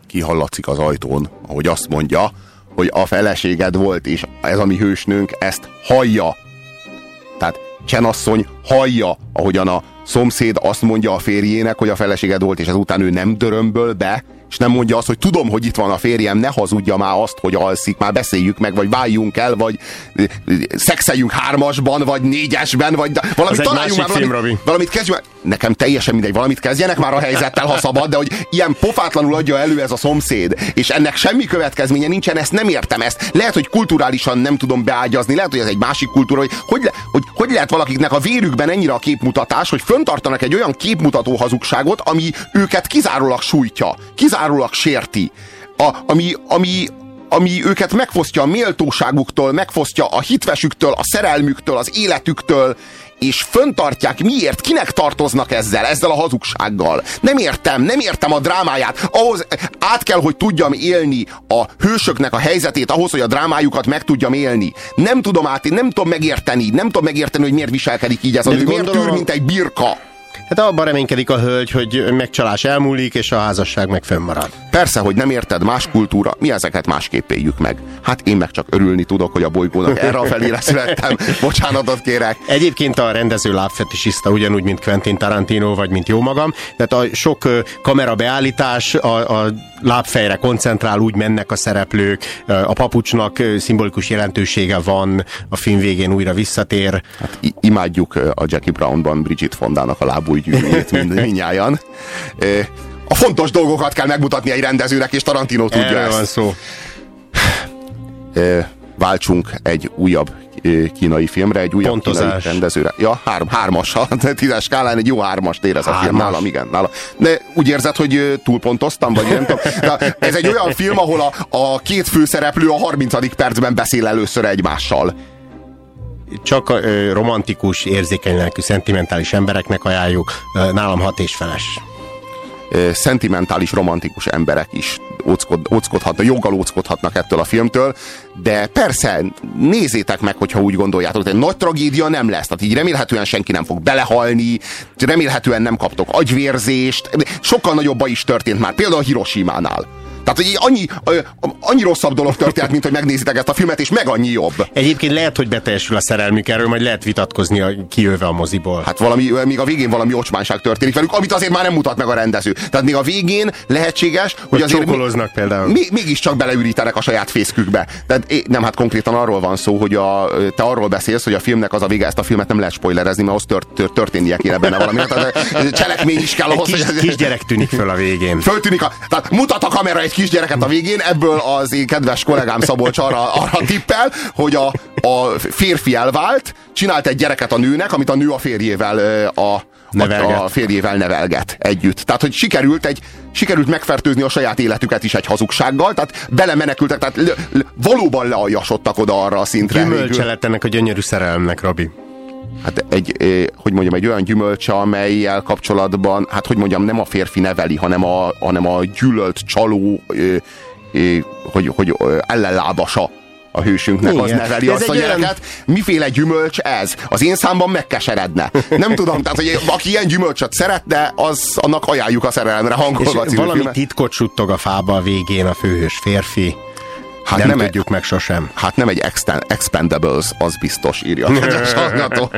Kihallatszik az ajtón, ahogy azt mondja, hogy a feleséged volt, és ez a mi hősnőnk ezt hallja. Tehát Csenasszony hallja, ahogyan a szomszéd azt mondja a férjének, hogy a feleséged volt, és ezután ő nem dörömböl be, és nem mondja azt, hogy tudom, hogy itt van a férjem, ne hazudja már azt, hogy alszik, már beszéljük meg, vagy váljunk el, vagy ö, szexeljünk hármasban, vagy négyesben, vagy valamit egy találjunk már, másik film, valamit, valamit kezdjünk. Nekem teljesen mindegy, valamit kezdjenek már a helyzettel, ha szabad, de hogy ilyen pofátlanul adja elő ez a szomszéd, és ennek semmi következménye nincsen, ezt nem értem ezt. Lehet, hogy kulturálisan nem tudom beágyazni, lehet, hogy ez egy másik kultúra, hogy hogy, le, hogy, hogy lehet valakiknek a vérükben ennyire a képmutatás, hogy föntartanak egy olyan képmutató hazugságot, ami őket kizárólag sújtja, kizárólag sérti. A, ami, ami, ami őket megfosztja a méltóságuktól, megfosztja a hitvesüktől, a szerelmüktől, az életüktől, és föntartják, miért, kinek tartoznak ezzel, ezzel a hazugsággal. Nem értem, nem értem a drámáját. Ahhoz át kell, hogy tudjam élni a hősöknek a helyzetét, ahhoz, hogy a drámájukat meg tudjam élni. Nem tudom át, nem tudom megérteni, nem tudom megérteni, hogy miért viselkedik így ez a De nő, miért tűr, mint egy birka. Hát abban reménykedik a hölgy, hogy megcsalás elmúlik, és a házasság meg fönnmarad. Persze, hogy nem érted, más kultúra, mi ezeket másképp éljük meg. Hát én meg csak örülni tudok, hogy a bolygónak erre a felére születtem. Bocsánatot kérek. Egyébként a rendező lábfetisista ugyanúgy, mint Quentin Tarantino, vagy mint jó magam. Tehát a sok kamera beállítás, a, a lábfejre koncentrál, úgy mennek a szereplők, a papucsnak szimbolikus jelentősége van, a film végén újra visszatér. Hát imádjuk a Jackie Brownban Bridget Fondának a lábújgyűrűjét mind, mindnyájan. A fontos dolgokat kell megmutatni egy rendezőnek, és Tarantino tudja Erről ezt. van szó. Váltsunk egy újabb kínai filmre, egy újabb kínai Pontozás. rendezőre. Ja, három, hármas, a tízes skálán egy jó hármast érez a film nálam, igen. Nálam. De úgy érzed, hogy túlpontoztam, vagy nem tudom. De ez egy olyan film, ahol a, a két főszereplő a 30. percben beszél először egymással. Csak romantikus, érzékeny lelkű, szentimentális embereknek ajánljuk. Nálam hat és feles. szentimentális, romantikus emberek is óckod, óckodhatnak, joggal óckodhatnak ettől a filmtől, de persze, nézzétek meg, hogyha úgy gondoljátok, egy nagy tragédia nem lesz, tehát így remélhetően senki nem fog belehalni, remélhetően nem kaptok agyvérzést, sokkal nagyobb baj is történt már, például Hiroshima-nál. Tehát, hogy annyi, annyi rosszabb dolog történt, mint hogy megnézitek ezt a filmet, és meg annyi jobb. Egyébként lehet, hogy beteljesül a szerelmük, erről majd lehet vitatkozni a, kijöve a moziból. Hát valami, még a végén valami ocsmánság történik velük, amit azért már nem mutat meg a rendező. Tehát még a végén lehetséges, hogy, Hogy azért csókoloznak például. még, mégiscsak beleürítenek a saját fészkükbe. Tehát nem, hát konkrétan arról van szó, hogy a, te arról beszélsz, hogy a filmnek az a vége, ezt a filmet nem lehet spoilerezni, mert az tört, tört, történnie kéne benne valami. Tehát cselekmény is kell ahhoz, kis, hogy... kisgyerek tűnik föl a végén. Föltűnik a, tehát mutat a kamera egy kisgyereket a végén, ebből az én kedves kollégám Szabolcs arra, arra tippel, hogy a, a férfi elvált, csinált egy gyereket a nőnek, amit a nő a férjével a, Nevelget. a, férjével nevelget együtt. Tehát, hogy sikerült egy sikerült megfertőzni a saját életüket is egy hazugsággal, tehát belemenekültek, tehát l, l, valóban lealjasodtak oda arra a szintre. Gyümölcse lett ennek a gyönyörű szerelemnek, Robi. Hát egy, eh, hogy mondjam, egy olyan gyümölcse, amelyel kapcsolatban, hát hogy mondjam, nem a férfi neveli, hanem a, hanem a gyűlölt csaló, eh, eh, hogy, hogy ellenlábasa a hősünknek, az Igen. neveli De ez azt a egy olyan- gyereket. Miféle gyümölcs ez? Az én számban megkeseredne. Nem tudom, tehát, hogy aki ilyen gyümölcsöt szeretne, az annak ajánljuk a szerelemre hangolva És valami titkot suttog a fába a végén a főhős férfi. Hát nem, nem nem egy- tudjuk meg sosem. Hát nem egy exten- Expendables, az biztos írja a hallgató.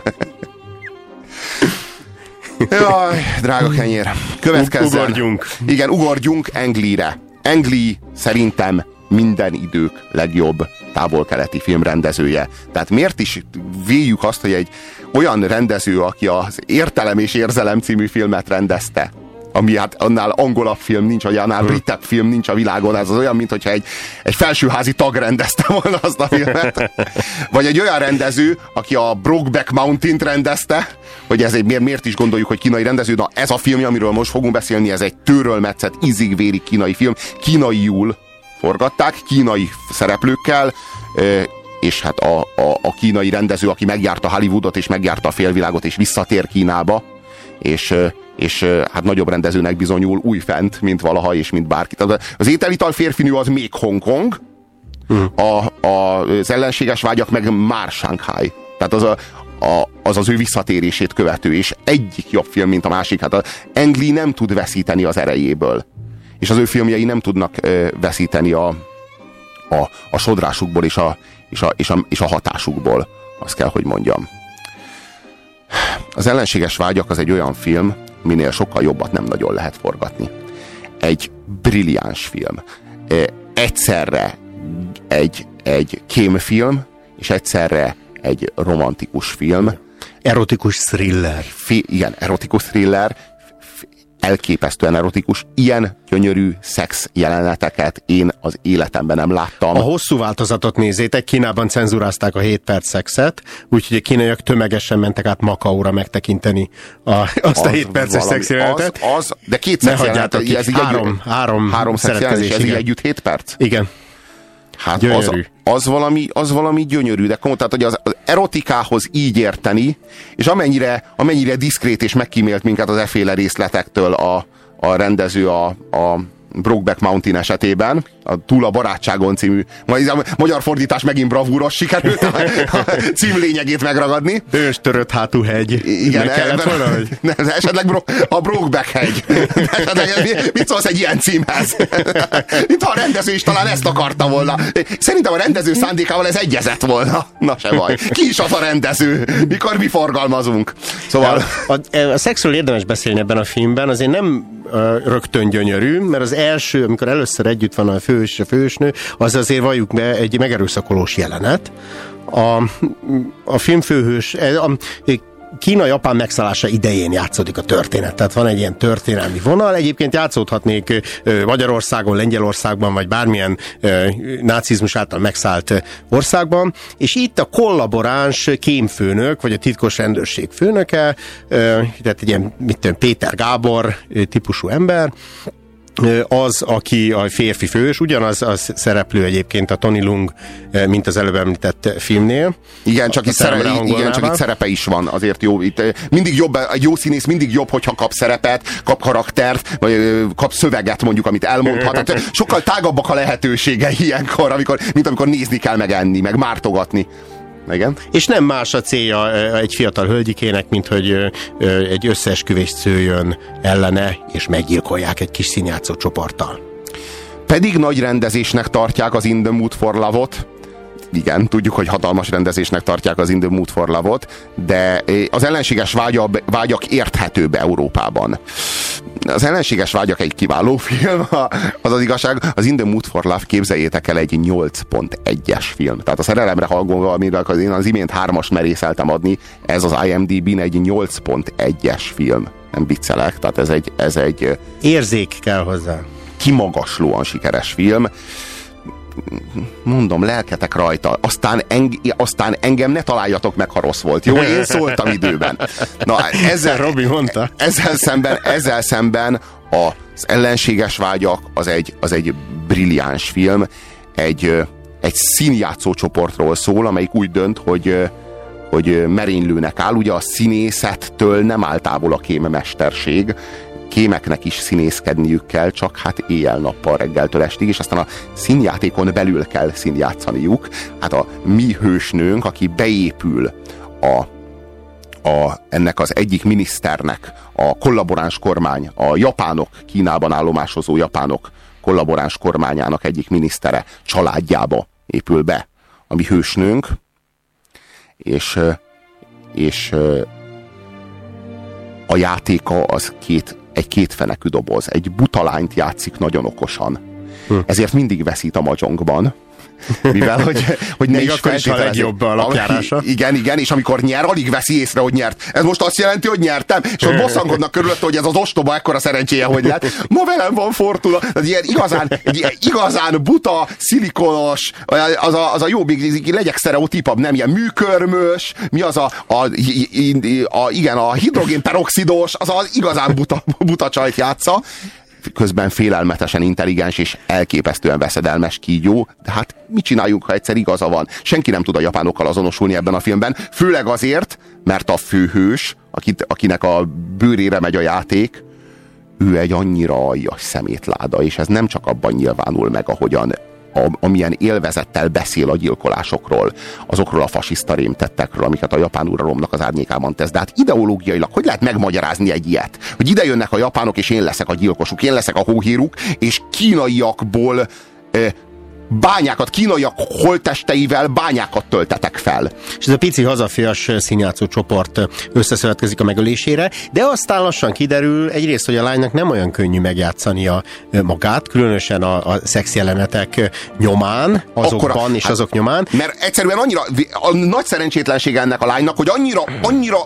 Jaj, drága kenyér. Következzen. Ugorjunk. Igen, ugorjunk Engli-re. Engli szerintem minden idők legjobb távol-keleti filmrendezője. Tehát miért is véljük azt, hogy egy olyan rendező, aki az Értelem és Érzelem című filmet rendezte, ami hát annál angolabb film nincs, vagy annál britebb film nincs a világon, ez az olyan, mint hogyha egy, egy felsőházi tag rendezte volna azt a filmet. Vagy egy olyan rendező, aki a Brokeback Mountain-t rendezte, hogy ez egy, miért, miért is gondoljuk, hogy kínai rendező, na ez a film, amiről most fogunk beszélni, ez egy tőről metszett, ízig-vérig kínai film, kínaiul forgatták, kínai szereplőkkel, és hát a, a, a kínai rendező, aki megjárta Hollywoodot, és megjárta a félvilágot, és visszatér Kínába, és, és hát nagyobb rendezőnek bizonyul újfent, mint valaha, és mint bárki. Tehát az ételital férfinő az még Hongkong, a, a, az ellenséges vágyak meg már Shanghai. Tehát az a, a, az az ő visszatérését követő, és egyik jobb film, mint a másik. Hát a Engli nem tud veszíteni az erejéből. És az ő filmjei nem tudnak ö, veszíteni a, a, a sodrásukból és a, és, a, és, a, és a hatásukból. Azt kell, hogy mondjam. Az ellenséges vágyak az egy olyan film, minél sokkal jobbat nem nagyon lehet forgatni. Egy brilliáns film. Egyszerre egy, egy kémfilm, és egyszerre egy romantikus film. Erotikus thriller. Fi, igen, erotikus thriller, elképesztően erotikus, ilyen gyönyörű szex jeleneteket én az életemben nem láttam. A hosszú változatot nézzétek, Kínában cenzurázták a 7 perc szexet, úgyhogy a kínaiak tömegesen mentek át Makaóra megtekinteni a, azt a 7 perces szex jelenetet. Az, az, de két szex jelenet, ez három, három, három szex jelenet, ez így együtt 7 perc? Igen. Hát az, az, valami, az valami gyönyörű, de komoly, tehát hogy az, az erotikához így érteni, és amennyire, amennyire diszkrét és megkímélt minket az eféle részletektől a, a rendező a, a Brokeback Mountain esetében, a Túl a barátságon című, majd a magyar fordítás megint bravúros sikerült a, a cím lényegét megragadni. Ős törött hátú hegy. Igen, Meg kellett volna, hogy... Nem, esetleg bro, a Brokeback hegy. Esetleg, mit szólsz egy ilyen címhez? Mint ha a rendező is talán ezt akarta volna. Szerintem a rendező szándékával ez egyezett volna. Na se baj. Ki is az a rendező? Mikor mi forgalmazunk? Szóval... A, a, a szexről érdemes beszélni ebben a filmben, azért nem uh, rögtön gyönyörű, mert az első, amikor először együtt van a fős fősnő, az azért valljuk be egy megerőszakolós jelenet. A, a filmfőhős, eh, a, Kína-Japán megszállása idején játszódik a történet. Tehát van egy ilyen történelmi vonal. Egyébként játszódhatnék ö, Magyarországon, Lengyelországban, vagy bármilyen nácizmus által megszállt országban. És itt a kollaboráns kémfőnök, vagy a titkos rendőrség főnöke, tehát egy ilyen, mit tudom, Péter Gábor típusú ember, az, aki a férfi fős, ugyanaz az szereplő egyébként a Tony Lung, mint az előbb említett filmnél. Igen, csak A itt, szerepe, igen, csak itt szerepe is van, azért jó. Itt mindig jobb, egy jó színész mindig jobb, hogyha kap szerepet, kap karaktert, vagy kap szöveget mondjuk, amit elmondhat. Hát sokkal tágabbak a lehetőségei ilyenkor, amikor, mint amikor nézni kell, meg enni, meg mártogatni. Igen. És nem más a célja egy fiatal hölgyikének, mint hogy egy összeesküvést szőjön ellene, és meggyilkolják egy kis színjátszó csoporttal. pedig nagy rendezésnek tartják az In the Mood for Love-ot, igen, tudjuk, hogy hatalmas rendezésnek tartják az In the Mood for Love-ot, de az ellenséges vágyab, vágyak érthetőbb Európában. Az ellenséges vágyak egy kiváló film, az az igazság, az In the Mood for Love képzeljétek el egy 8.1-es film. Tehát a szerelemre hallgóval, amiről én az imént hármas merészeltem adni, ez az IMDb-n egy 8.1-es film. Nem viccelek, tehát ez egy, ez egy Érzék kell hozzá. kimagaslóan sikeres film mondom, lelketek rajta, aztán, eng, aztán engem ne találjatok meg, ha rossz volt. Jó, én szóltam időben. Na, ezzel, Robi mondta. Ezzel szemben, ezzel szemben az ellenséges vágyak az egy, az egy brilliáns film, egy, egy színjátszó csoportról szól, amelyik úgy dönt, hogy hogy merénylőnek áll. Ugye a színészettől nem áll távol a kémemesterség, kémeknek is színészkedniük kell, csak hát éjjel-nappal reggeltől estig, és aztán a színjátékon belül kell színjátszaniuk. Hát a mi hősnőnk, aki beépül a, a, ennek az egyik miniszternek, a kollaboráns kormány, a japánok, Kínában állomásozó japánok kollaboráns kormányának egyik minisztere családjába épül be a mi hősnőnk, és, és a játéka az két, egy kétfenekű doboz. Egy buta lányt játszik nagyon okosan. Hm. Ezért mindig veszít a magyongban. Mivel, hogy, hogy ne Még is akkor is a legjobb a lapjárása. Igen, igen, és amikor nyer, alig veszi észre, hogy nyert. Ez most azt jelenti, hogy nyertem, és ott bosszankodnak körülötte, hogy ez az ostoba ekkora szerencséje, hogy lett. Ma velem van fortuna. Ez ilyen igazán, egy ilyen igazán buta, szilikonos, az a, az a jó, még legyek sztereotípabb, nem ilyen műkörmös, mi az a, a, a, a igen, a hidrogénperoxidos, az az igazán buta, buta csajt játsza közben félelmetesen intelligens és elképesztően veszedelmes kígyó, de hát mit csináljunk, ha egyszer igaza van? Senki nem tud a japánokkal azonosulni ebben a filmben, főleg azért, mert a főhős, akit, akinek a bőrére megy a játék, ő egy annyira aljas szemétláda, és ez nem csak abban nyilvánul meg, ahogyan a, amilyen élvezettel beszél a gyilkolásokról, azokról a fasiszta rémtettekről, amiket a japán uralomnak az árnyékában tesz. De hát ideológiailag hogy lehet megmagyarázni egy ilyet? Hogy ide jönnek a japánok, és én leszek a gyilkosuk, én leszek a hóhíruk, és kínaiakból eh, bányákat, kínaiak holttesteivel bányákat töltetek fel. És ez a pici hazafias színjátszó csoport összeszövetkezik a megölésére, de aztán lassan kiderül egyrészt, hogy a lánynak nem olyan könnyű megjátszania magát, különösen a, a szexjelenetek nyomán, azokban Akkora- és hát- azok nyomán. Mert egyszerűen annyira, a nagy szerencsétlensége ennek a lánynak, hogy annyira, annyira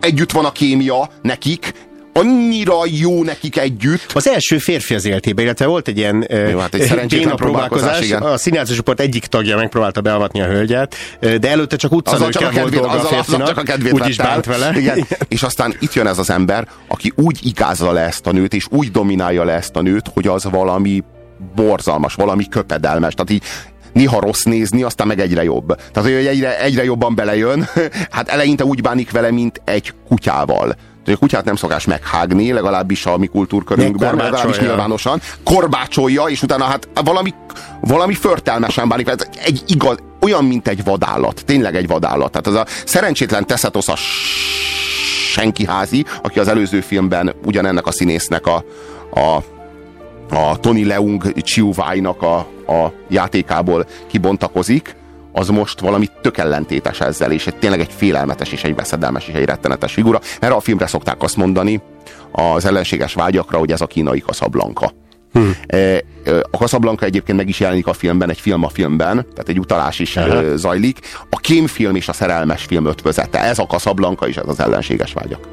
együtt van a kémia nekik, annyira jó nekik együtt. Az első férfi az életében, illetve volt egy ilyen Jó, hát egy béna próbálkozás, igen. A színjátszó csoport egyik tagja megpróbálta beavatni a hölgyet, de előtte csak utcanőkkel volt dolga a azzal, férfinak, csak a kedvét úgy is bánt vele. Igen. És aztán itt jön ez az ember, aki úgy igázza le ezt a nőt, és úgy dominálja le ezt a nőt, hogy az valami borzalmas, valami köpedelmes. Tehát így néha rossz nézni, aztán meg egyre jobb. Tehát, hogy egyre, egyre jobban belejön. Hát eleinte úgy bánik vele, mint egy kutyával. Tehát, A kutyát nem szokás meghágni, legalábbis a mi kultúrkörünkben, legalábbis nyilvánosan. Korbácsolja, és utána hát valami, valami förtelmesen bánik. Ez Egy igaz, olyan, mint egy vadállat. Tényleg egy vadállat. Tehát az a szerencsétlen Teszetosz a senki házi, aki az előző filmben ugyanennek a színésznek a, a a Tony Leung Chiu-Wai-nak a, a játékából kibontakozik, az most valami tök ellentétes ezzel, és egy, tényleg egy félelmetes és egy veszedelmes és egy rettenetes figura. Erre a filmre szokták azt mondani, az ellenséges vágyakra, hogy ez a kínai kaszablanka. Hmm. A Casablanca egyébként meg is jelenik a filmben, egy film a filmben, tehát egy utalás is Aha. zajlik. A kémfilm és a szerelmes film ötvözete. Ez a Casablanca és ez az ellenséges vágyak.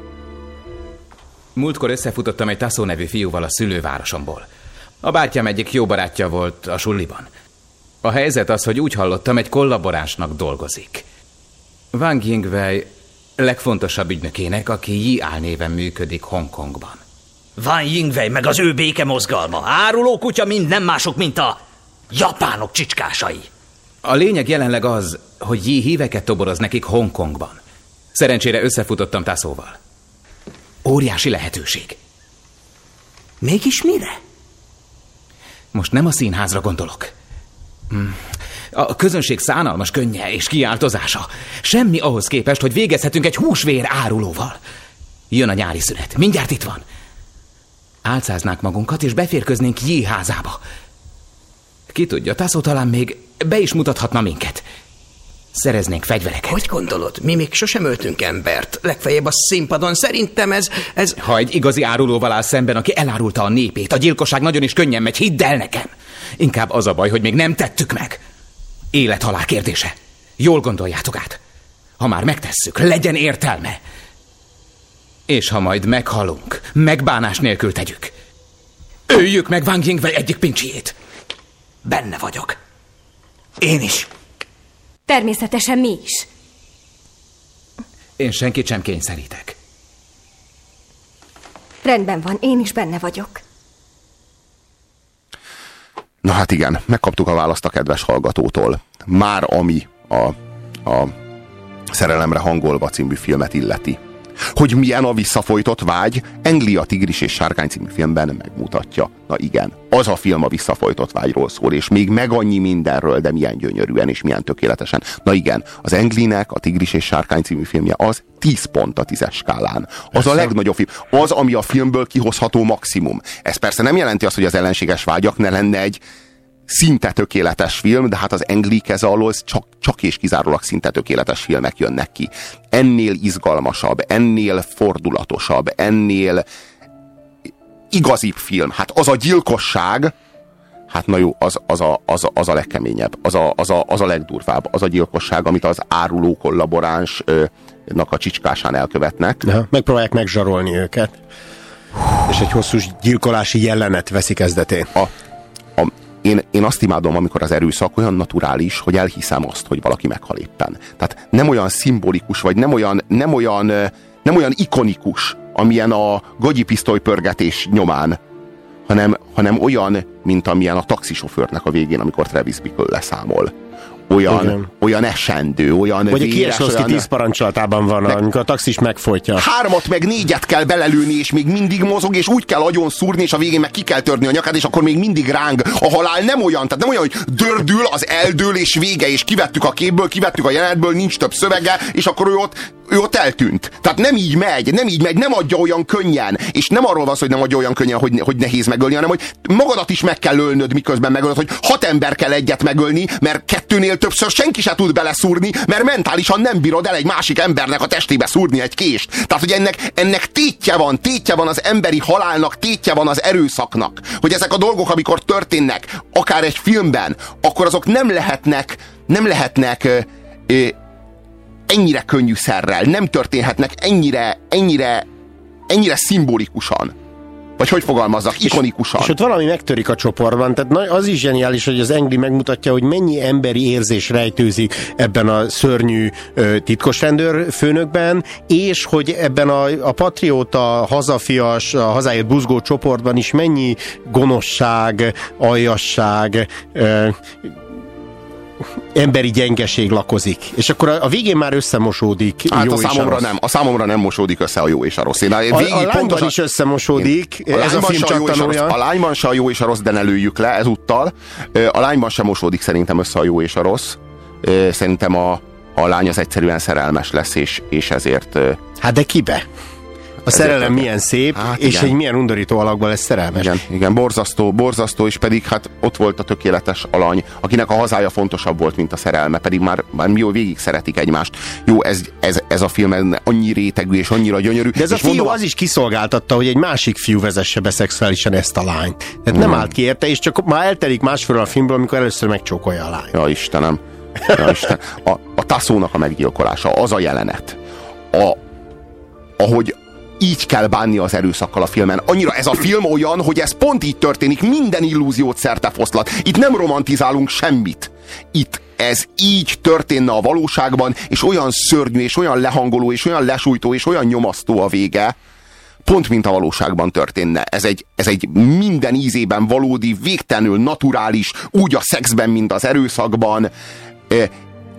Múltkor összefutottam egy Tasso nevű fiúval a szülővárosomból. A bátyám egyik jó barátja volt a sulliban. A helyzet az, hogy úgy hallottam, egy kollaboránsnak dolgozik. Wang Yingwei legfontosabb ügynökének, aki Yi álnéven működik Hongkongban. Van Yingwei meg az ő béke mozgalma. Áruló kutya mind nem mások, mint a japánok csicskásai. A lényeg jelenleg az, hogy Yi híveket toboroz nekik Hongkongban. Szerencsére összefutottam Tassóval. Óriási lehetőség. Mégis mire? Most nem a színházra gondolok. A közönség szánalmas könnye és kiáltozása. Semmi ahhoz képest, hogy végezhetünk egy húsvér árulóval. Jön a nyári szünet. Mindjárt itt van. Álcáznánk magunkat, és beférköznénk Jé házába. Ki tudja, Tasso talán még be is mutathatna minket. Szereznénk fegyvereket. Hogy gondolod? Mi még sosem öltünk embert. Legfeljebb a színpadon. Szerintem ez... ez... Ha egy igazi árulóval áll szemben, aki elárulta a népét, a gyilkosság nagyon is könnyen megy, hidd el nekem. Inkább az a baj, hogy még nem tettük meg. Élet-halál kérdése. Jól gondoljátok át. Ha már megtesszük, legyen értelme. És ha majd meghalunk, megbánás nélkül tegyük. Öljük meg Wang Yingwei egyik pincsiét. Benne vagyok. Én is. Természetesen mi is. Én senkit sem kényszerítek. Rendben van, én is benne vagyok. Na hát igen, megkaptuk a választ a kedves hallgatótól. Már ami a, a Szerelemre hangolva című filmet illeti. Hogy milyen a visszafolytott vágy, Englia Tigris és Sárkány című filmben megmutatja. Na igen, az a film a visszafolytott vágyról szól, és még meg annyi mindenről, de milyen gyönyörűen és milyen tökéletesen. Na igen, az Englinek a Tigris és Sárkány című filmje az 10 pont a tízes skálán. Az a legnagyobb film. Az, ami a filmből kihozható maximum. Ez persze nem jelenti azt, hogy az ellenséges vágyak ne lenne egy szinte tökéletes film, de hát az ez alól csak, csak és kizárólag szinte tökéletes filmek jönnek ki. Ennél izgalmasabb, ennél fordulatosabb, ennél igazibb film. Hát az a gyilkosság, hát na jó, az, az, a, az, a, az a legkeményebb, az a, az, a, az a legdurvább, az a gyilkosság, amit az áruló kollaboránsnak a csicskásán elkövetnek. De, megpróbálják megzsarolni őket. És egy hosszú gyilkolási jelenet veszi kezdetén. A, én, én azt imádom, amikor az erőszak olyan naturális, hogy elhiszem azt, hogy valaki meghal éppen. Tehát nem olyan szimbolikus, vagy nem olyan, nem olyan, nem olyan ikonikus, amilyen a gagyi pisztolypörgetés nyomán, hanem, hanem olyan, mint amilyen a taxisofőrnek a végén, amikor Travis Bickle leszámol olyan, Igen. olyan esendő, olyan Vagy véres, a olyan... tíz parancsolatában van, meg... amikor a taxis megfojtja. Hármat meg négyet kell belelőni, és még mindig mozog, és úgy kell agyon szúrni, és a végén meg ki kell törni a nyakát, és akkor még mindig ráng. A halál nem olyan, tehát nem olyan, hogy dördül, az eldől, és vége, és kivettük a képből, kivettük a jelenetből, nincs több szövege, és akkor ő ott ő ott eltűnt. Tehát nem így megy, nem így megy, nem adja olyan könnyen. És nem arról van szó, hogy nem adja olyan könnyen, hogy, hogy nehéz megölni, hanem hogy magadat is meg kell ölnöd, miközben megölöd, hogy hat ember kell egyet megölni, mert kettőnél többször senki se tud beleszúrni, mert mentálisan nem bírod el egy másik embernek a testébe szúrni egy kést. Tehát, hogy ennek, ennek tétje van, tétje van az emberi halálnak, tétje van az erőszaknak. Hogy ezek a dolgok, amikor történnek, akár egy filmben, akkor azok nem lehetnek, nem lehetnek ennyire könnyű szerrel, nem történhetnek ennyire, ennyire, ennyire szimbolikusan. Vagy hogy fogalmazzak, ikonikusan. És, és ott valami megtörik a csoportban, tehát az is zseniális, hogy az Engli megmutatja, hogy mennyi emberi érzés rejtőzik ebben a szörnyű ö, titkos rendőr főnökben, és hogy ebben a, a patrióta, hazafias, a hazáért buzgó csoportban is mennyi gonoszság, aljasság, ö, emberi gyengeség lakozik. És akkor a, a végén már összemosódik hát jó a számomra a nem. A számomra nem mosódik össze a jó és a rossz. Én a, a, a pontosan... is összemosódik. Én, a ez a film csak a, a, a lányban se a jó és a rossz, de ne lőjük le ezúttal. A lányban sem mosódik szerintem össze a jó és a rossz. Szerintem a, a lány az egyszerűen szerelmes lesz, és, és ezért... Hát de kibe? A szerelem milyen szép, hát és igen. egy milyen undorító alakban lesz szerelmes. Igen, igen, borzasztó, borzasztó, és pedig hát ott volt a tökéletes alany, akinek a hazája fontosabb volt, mint a szerelme, pedig már, már jó végig szeretik egymást. Jó, ez, ez, ez a film annyi rétegű és annyira gyönyörű. De ez és a fiú mondom, az is kiszolgáltatta, hogy egy másik fiú vezesse be szexuálisan ezt a lányt. Tehát mm. nem állt ki érte, és csak már eltelik másfél a filmből, amikor először megcsókolja a lányt. Ja, Istenem. Ja, Isten. A, a taszónak a meggyilkolása, az a jelenet, a, ahogy, így kell bánni az erőszakkal a filmen. Annyira ez a film olyan, hogy ez pont így történik, minden illúziót szerte foszlat. Itt nem romantizálunk semmit. Itt ez így történne a valóságban, és olyan szörnyű, és olyan lehangoló, és olyan lesújtó, és olyan nyomasztó a vége, pont mint a valóságban történne. Ez egy, ez egy minden ízében valódi, végtelenül naturális, úgy a szexben, mint az erőszakban.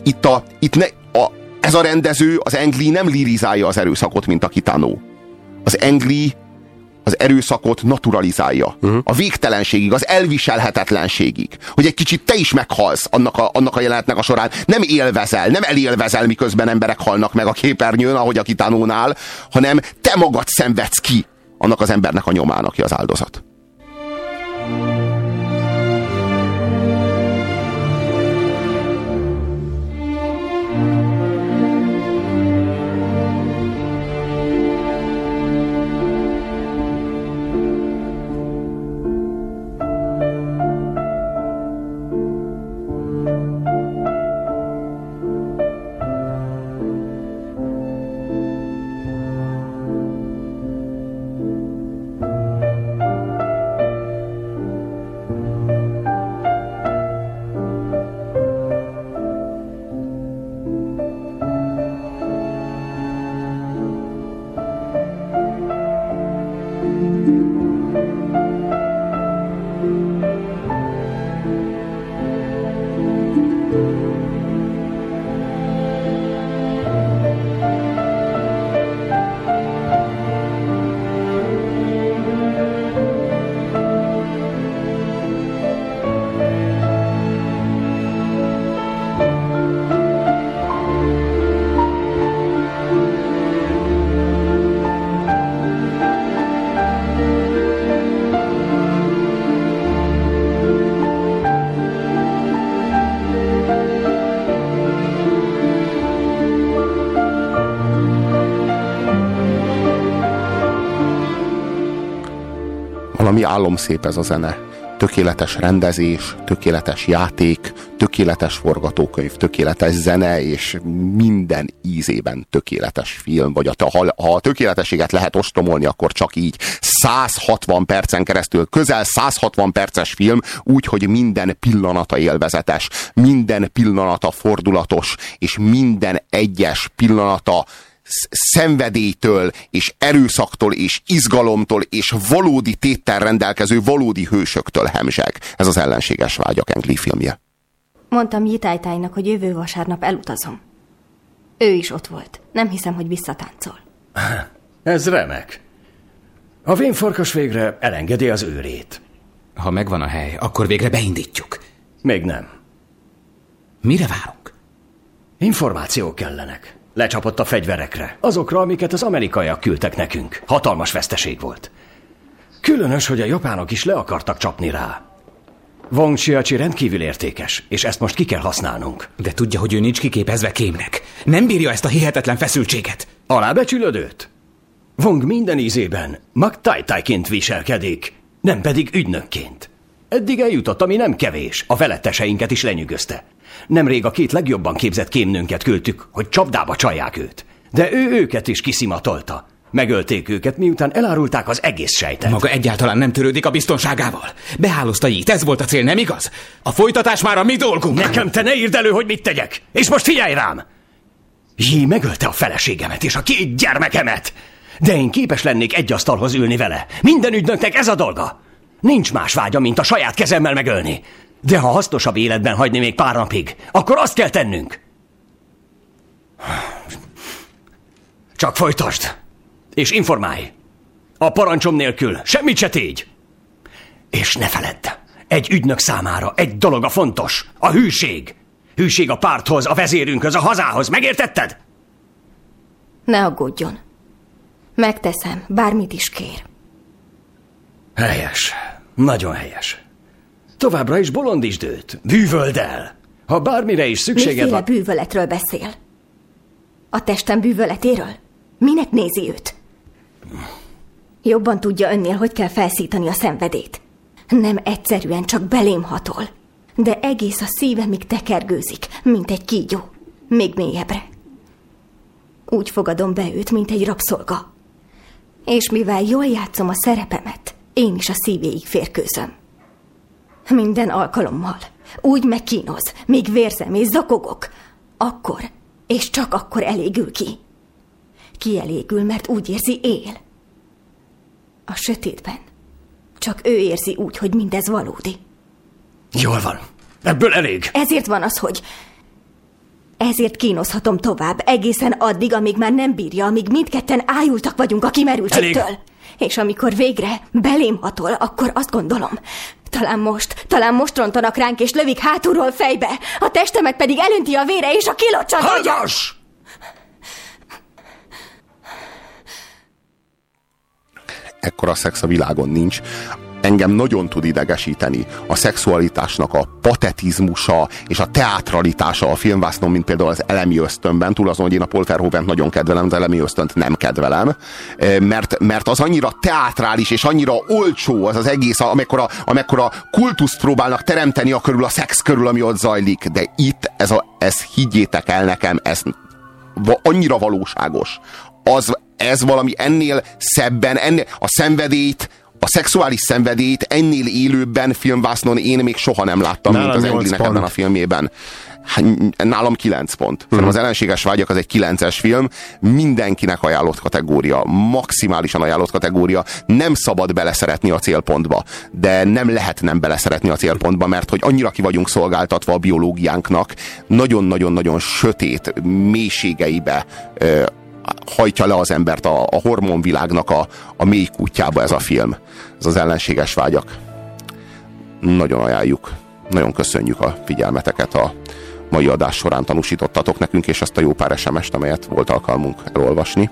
Itt, a, itt ne, a, ez a rendező, az Engli nem lirizálja az erőszakot, mint a Kitano az Engli az erőszakot naturalizálja. Uh-huh. A végtelenségig, az elviselhetetlenségig. Hogy egy kicsit te is meghalsz annak a, annak a jelenetnek a során. Nem élvezel, nem elélvezel, miközben emberek halnak meg a képernyőn, ahogy a kitánónál, hanem te magad szenvedsz ki annak az embernek a nyomán, aki az áldozat. Álomszép ez a zene. Tökéletes rendezés, tökéletes játék, tökéletes forgatókönyv, tökéletes zene, és minden ízében tökéletes film. Vagy a, ha, ha a tökéletességet lehet ostromolni, akkor csak így 160 percen keresztül, közel 160 perces film, úgy, hogy minden pillanata élvezetes, minden pillanata fordulatos, és minden egyes pillanata szenvedélytől, és erőszaktól, és izgalomtól, és valódi téttel rendelkező valódi hősöktől hemzseg. Ez az ellenséges vágyak Engli filmje. Mondtam Jitájtájnak, hogy jövő vasárnap elutazom. Ő is ott volt. Nem hiszem, hogy visszatáncol. Ez remek. A vénfarkas végre elengedi az őrét. Ha megvan a hely, akkor végre beindítjuk. Még nem. Mire várunk? Információk kellenek. Lecsapott a fegyverekre. Azokra, amiket az amerikaiak küldtek nekünk. Hatalmas veszteség volt. Különös, hogy a japánok is le akartak csapni rá. Wong Chiachi rendkívül értékes, és ezt most ki kell használnunk. De tudja, hogy ő nincs kiképezve kémnek. Nem bírja ezt a hihetetlen feszültséget. Alábecsülöd őt? Wong minden ízében magtajtájként viselkedik, nem pedig ügynökként. Eddig eljutott, ami nem kevés, a veletteseinket is lenyűgözte. Nemrég a két legjobban képzett kémnőnket küldtük, hogy csapdába csalják őt. De ő őket is kiszimatolta. Megölték őket, miután elárulták az egész sejtet. Maga egyáltalán nem törődik a biztonságával. Behálózta itt, ez volt a cél, nem igaz? A folytatás már a mi dolgunk. Nekem te ne írd elő, hogy mit tegyek! És most figyelj rám! Jé megölte a feleségemet és a két gyermekemet! De én képes lennék egy asztalhoz ülni vele. Minden ügynöknek ez a dolga. Nincs más vágya, mint a saját kezemmel megölni. De ha hasznosabb életben hagyni még pár napig, akkor azt kell tennünk. Csak folytasd, és informálj. A parancsom nélkül semmit se tégy. És ne feledd, egy ügynök számára egy dolog a fontos, a hűség. Hűség a párthoz, a vezérünkhöz, a hazához, megértetted? Ne aggódjon. Megteszem, bármit is kér. Helyes. Nagyon helyes. Továbbra is bolondítsd őt. Bűvöld el. Ha bármire is szükséged Miféle van... bűvöletről beszél? A testem bűvöletéről? Minek nézi őt? Jobban tudja önnél, hogy kell felszítani a szenvedét. Nem egyszerűen csak belém hatol, de egész a szívemig tekergőzik, mint egy kígyó. Még mélyebbre. Úgy fogadom be őt, mint egy rabszolga. És mivel jól játszom a szerepemet, én is a szívéig férkőzöm. Minden alkalommal. Úgy megkínoz, még vérzem és zakogok. Akkor, és csak akkor elégül ki. Kielégül, mert úgy érzi él. A sötétben. Csak ő érzi úgy, hogy mindez valódi. Jól van. Ebből elég. Ezért van az, hogy... Ezért kínozhatom tovább, egészen addig, amíg már nem bírja, amíg mindketten ájultak vagyunk a kimerültségtől. Elég. És amikor végre belém hatol, akkor azt gondolom, talán most, talán most rontanak ránk, és lövik hátulról fejbe, a testemet pedig elönti a vére, és a kilocsat Hallgass! Ekkora szex a világon nincs. Engem nagyon tud idegesíteni a szexualitásnak a patetizmusa és a teatralitása a filmvásznon, mint például az Elemi ösztönben, túl azon, hogy én a Paul Verhoevent nagyon kedvelem, az Elemi ösztönt nem kedvelem, mert, mert az annyira teátrális és annyira olcsó az az egész, amekkora, amekkora kultuszt próbálnak teremteni a körül, a szex körül, ami ott zajlik, de itt ez, a, ez higgyétek el nekem, ez annyira valóságos. Az, ez valami ennél szebben, ennél, a szenvedélyt, a szexuális szenvedélyt ennél élőbben filmvásznon én még soha nem láttam, Nálam mint az Englinek pont. ebben a filmjében. Hát, nálam 9 pont. Szerintem az ellenséges vágyak az egy 9-es film, mindenkinek ajánlott kategória, maximálisan ajánlott kategória, nem szabad beleszeretni a célpontba, de nem lehet nem beleszeretni a célpontba, mert hogy annyira ki vagyunk szolgáltatva a biológiánknak, nagyon-nagyon-nagyon sötét mélységeibe hajtja le az embert a, a hormonvilágnak a, a mély kutyába ez a film. Ez az ellenséges vágyak. Nagyon ajánljuk. Nagyon köszönjük a figyelmeteket a mai adás során tanúsítottatok nekünk, és azt a jó pár SMS-t, amelyet volt alkalmunk elolvasni.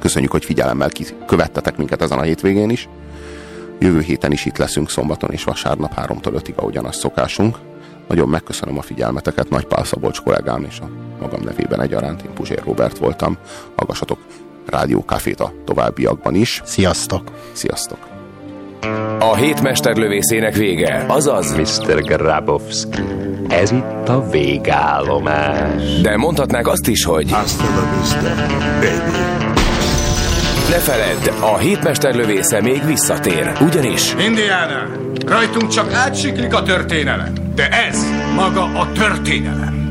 Köszönjük, hogy figyelemmel követtetek minket ezen a hétvégén is. Jövő héten is itt leszünk szombaton és vasárnap 3-tól 5-ig, ahogyan az szokásunk. Nagyon megköszönöm a figyelmeteket, Nagy Pál Szabolcs kollégám és a magam nevében egyaránt, én Puzsér Robert voltam. Hallgassatok Rádió Cafét a továbbiakban is. Sziasztok! Sziasztok! A hét mesterlövészének vége, azaz... Mr. Grabowski, ez itt a végállomás. De mondhatnák azt is, hogy... Hasta la vista, baby. Ne feledd, a hétmesterlövésze még visszatér, ugyanis... Indiana, rajtunk csak átsiklik a történelem, de ez maga a történelem.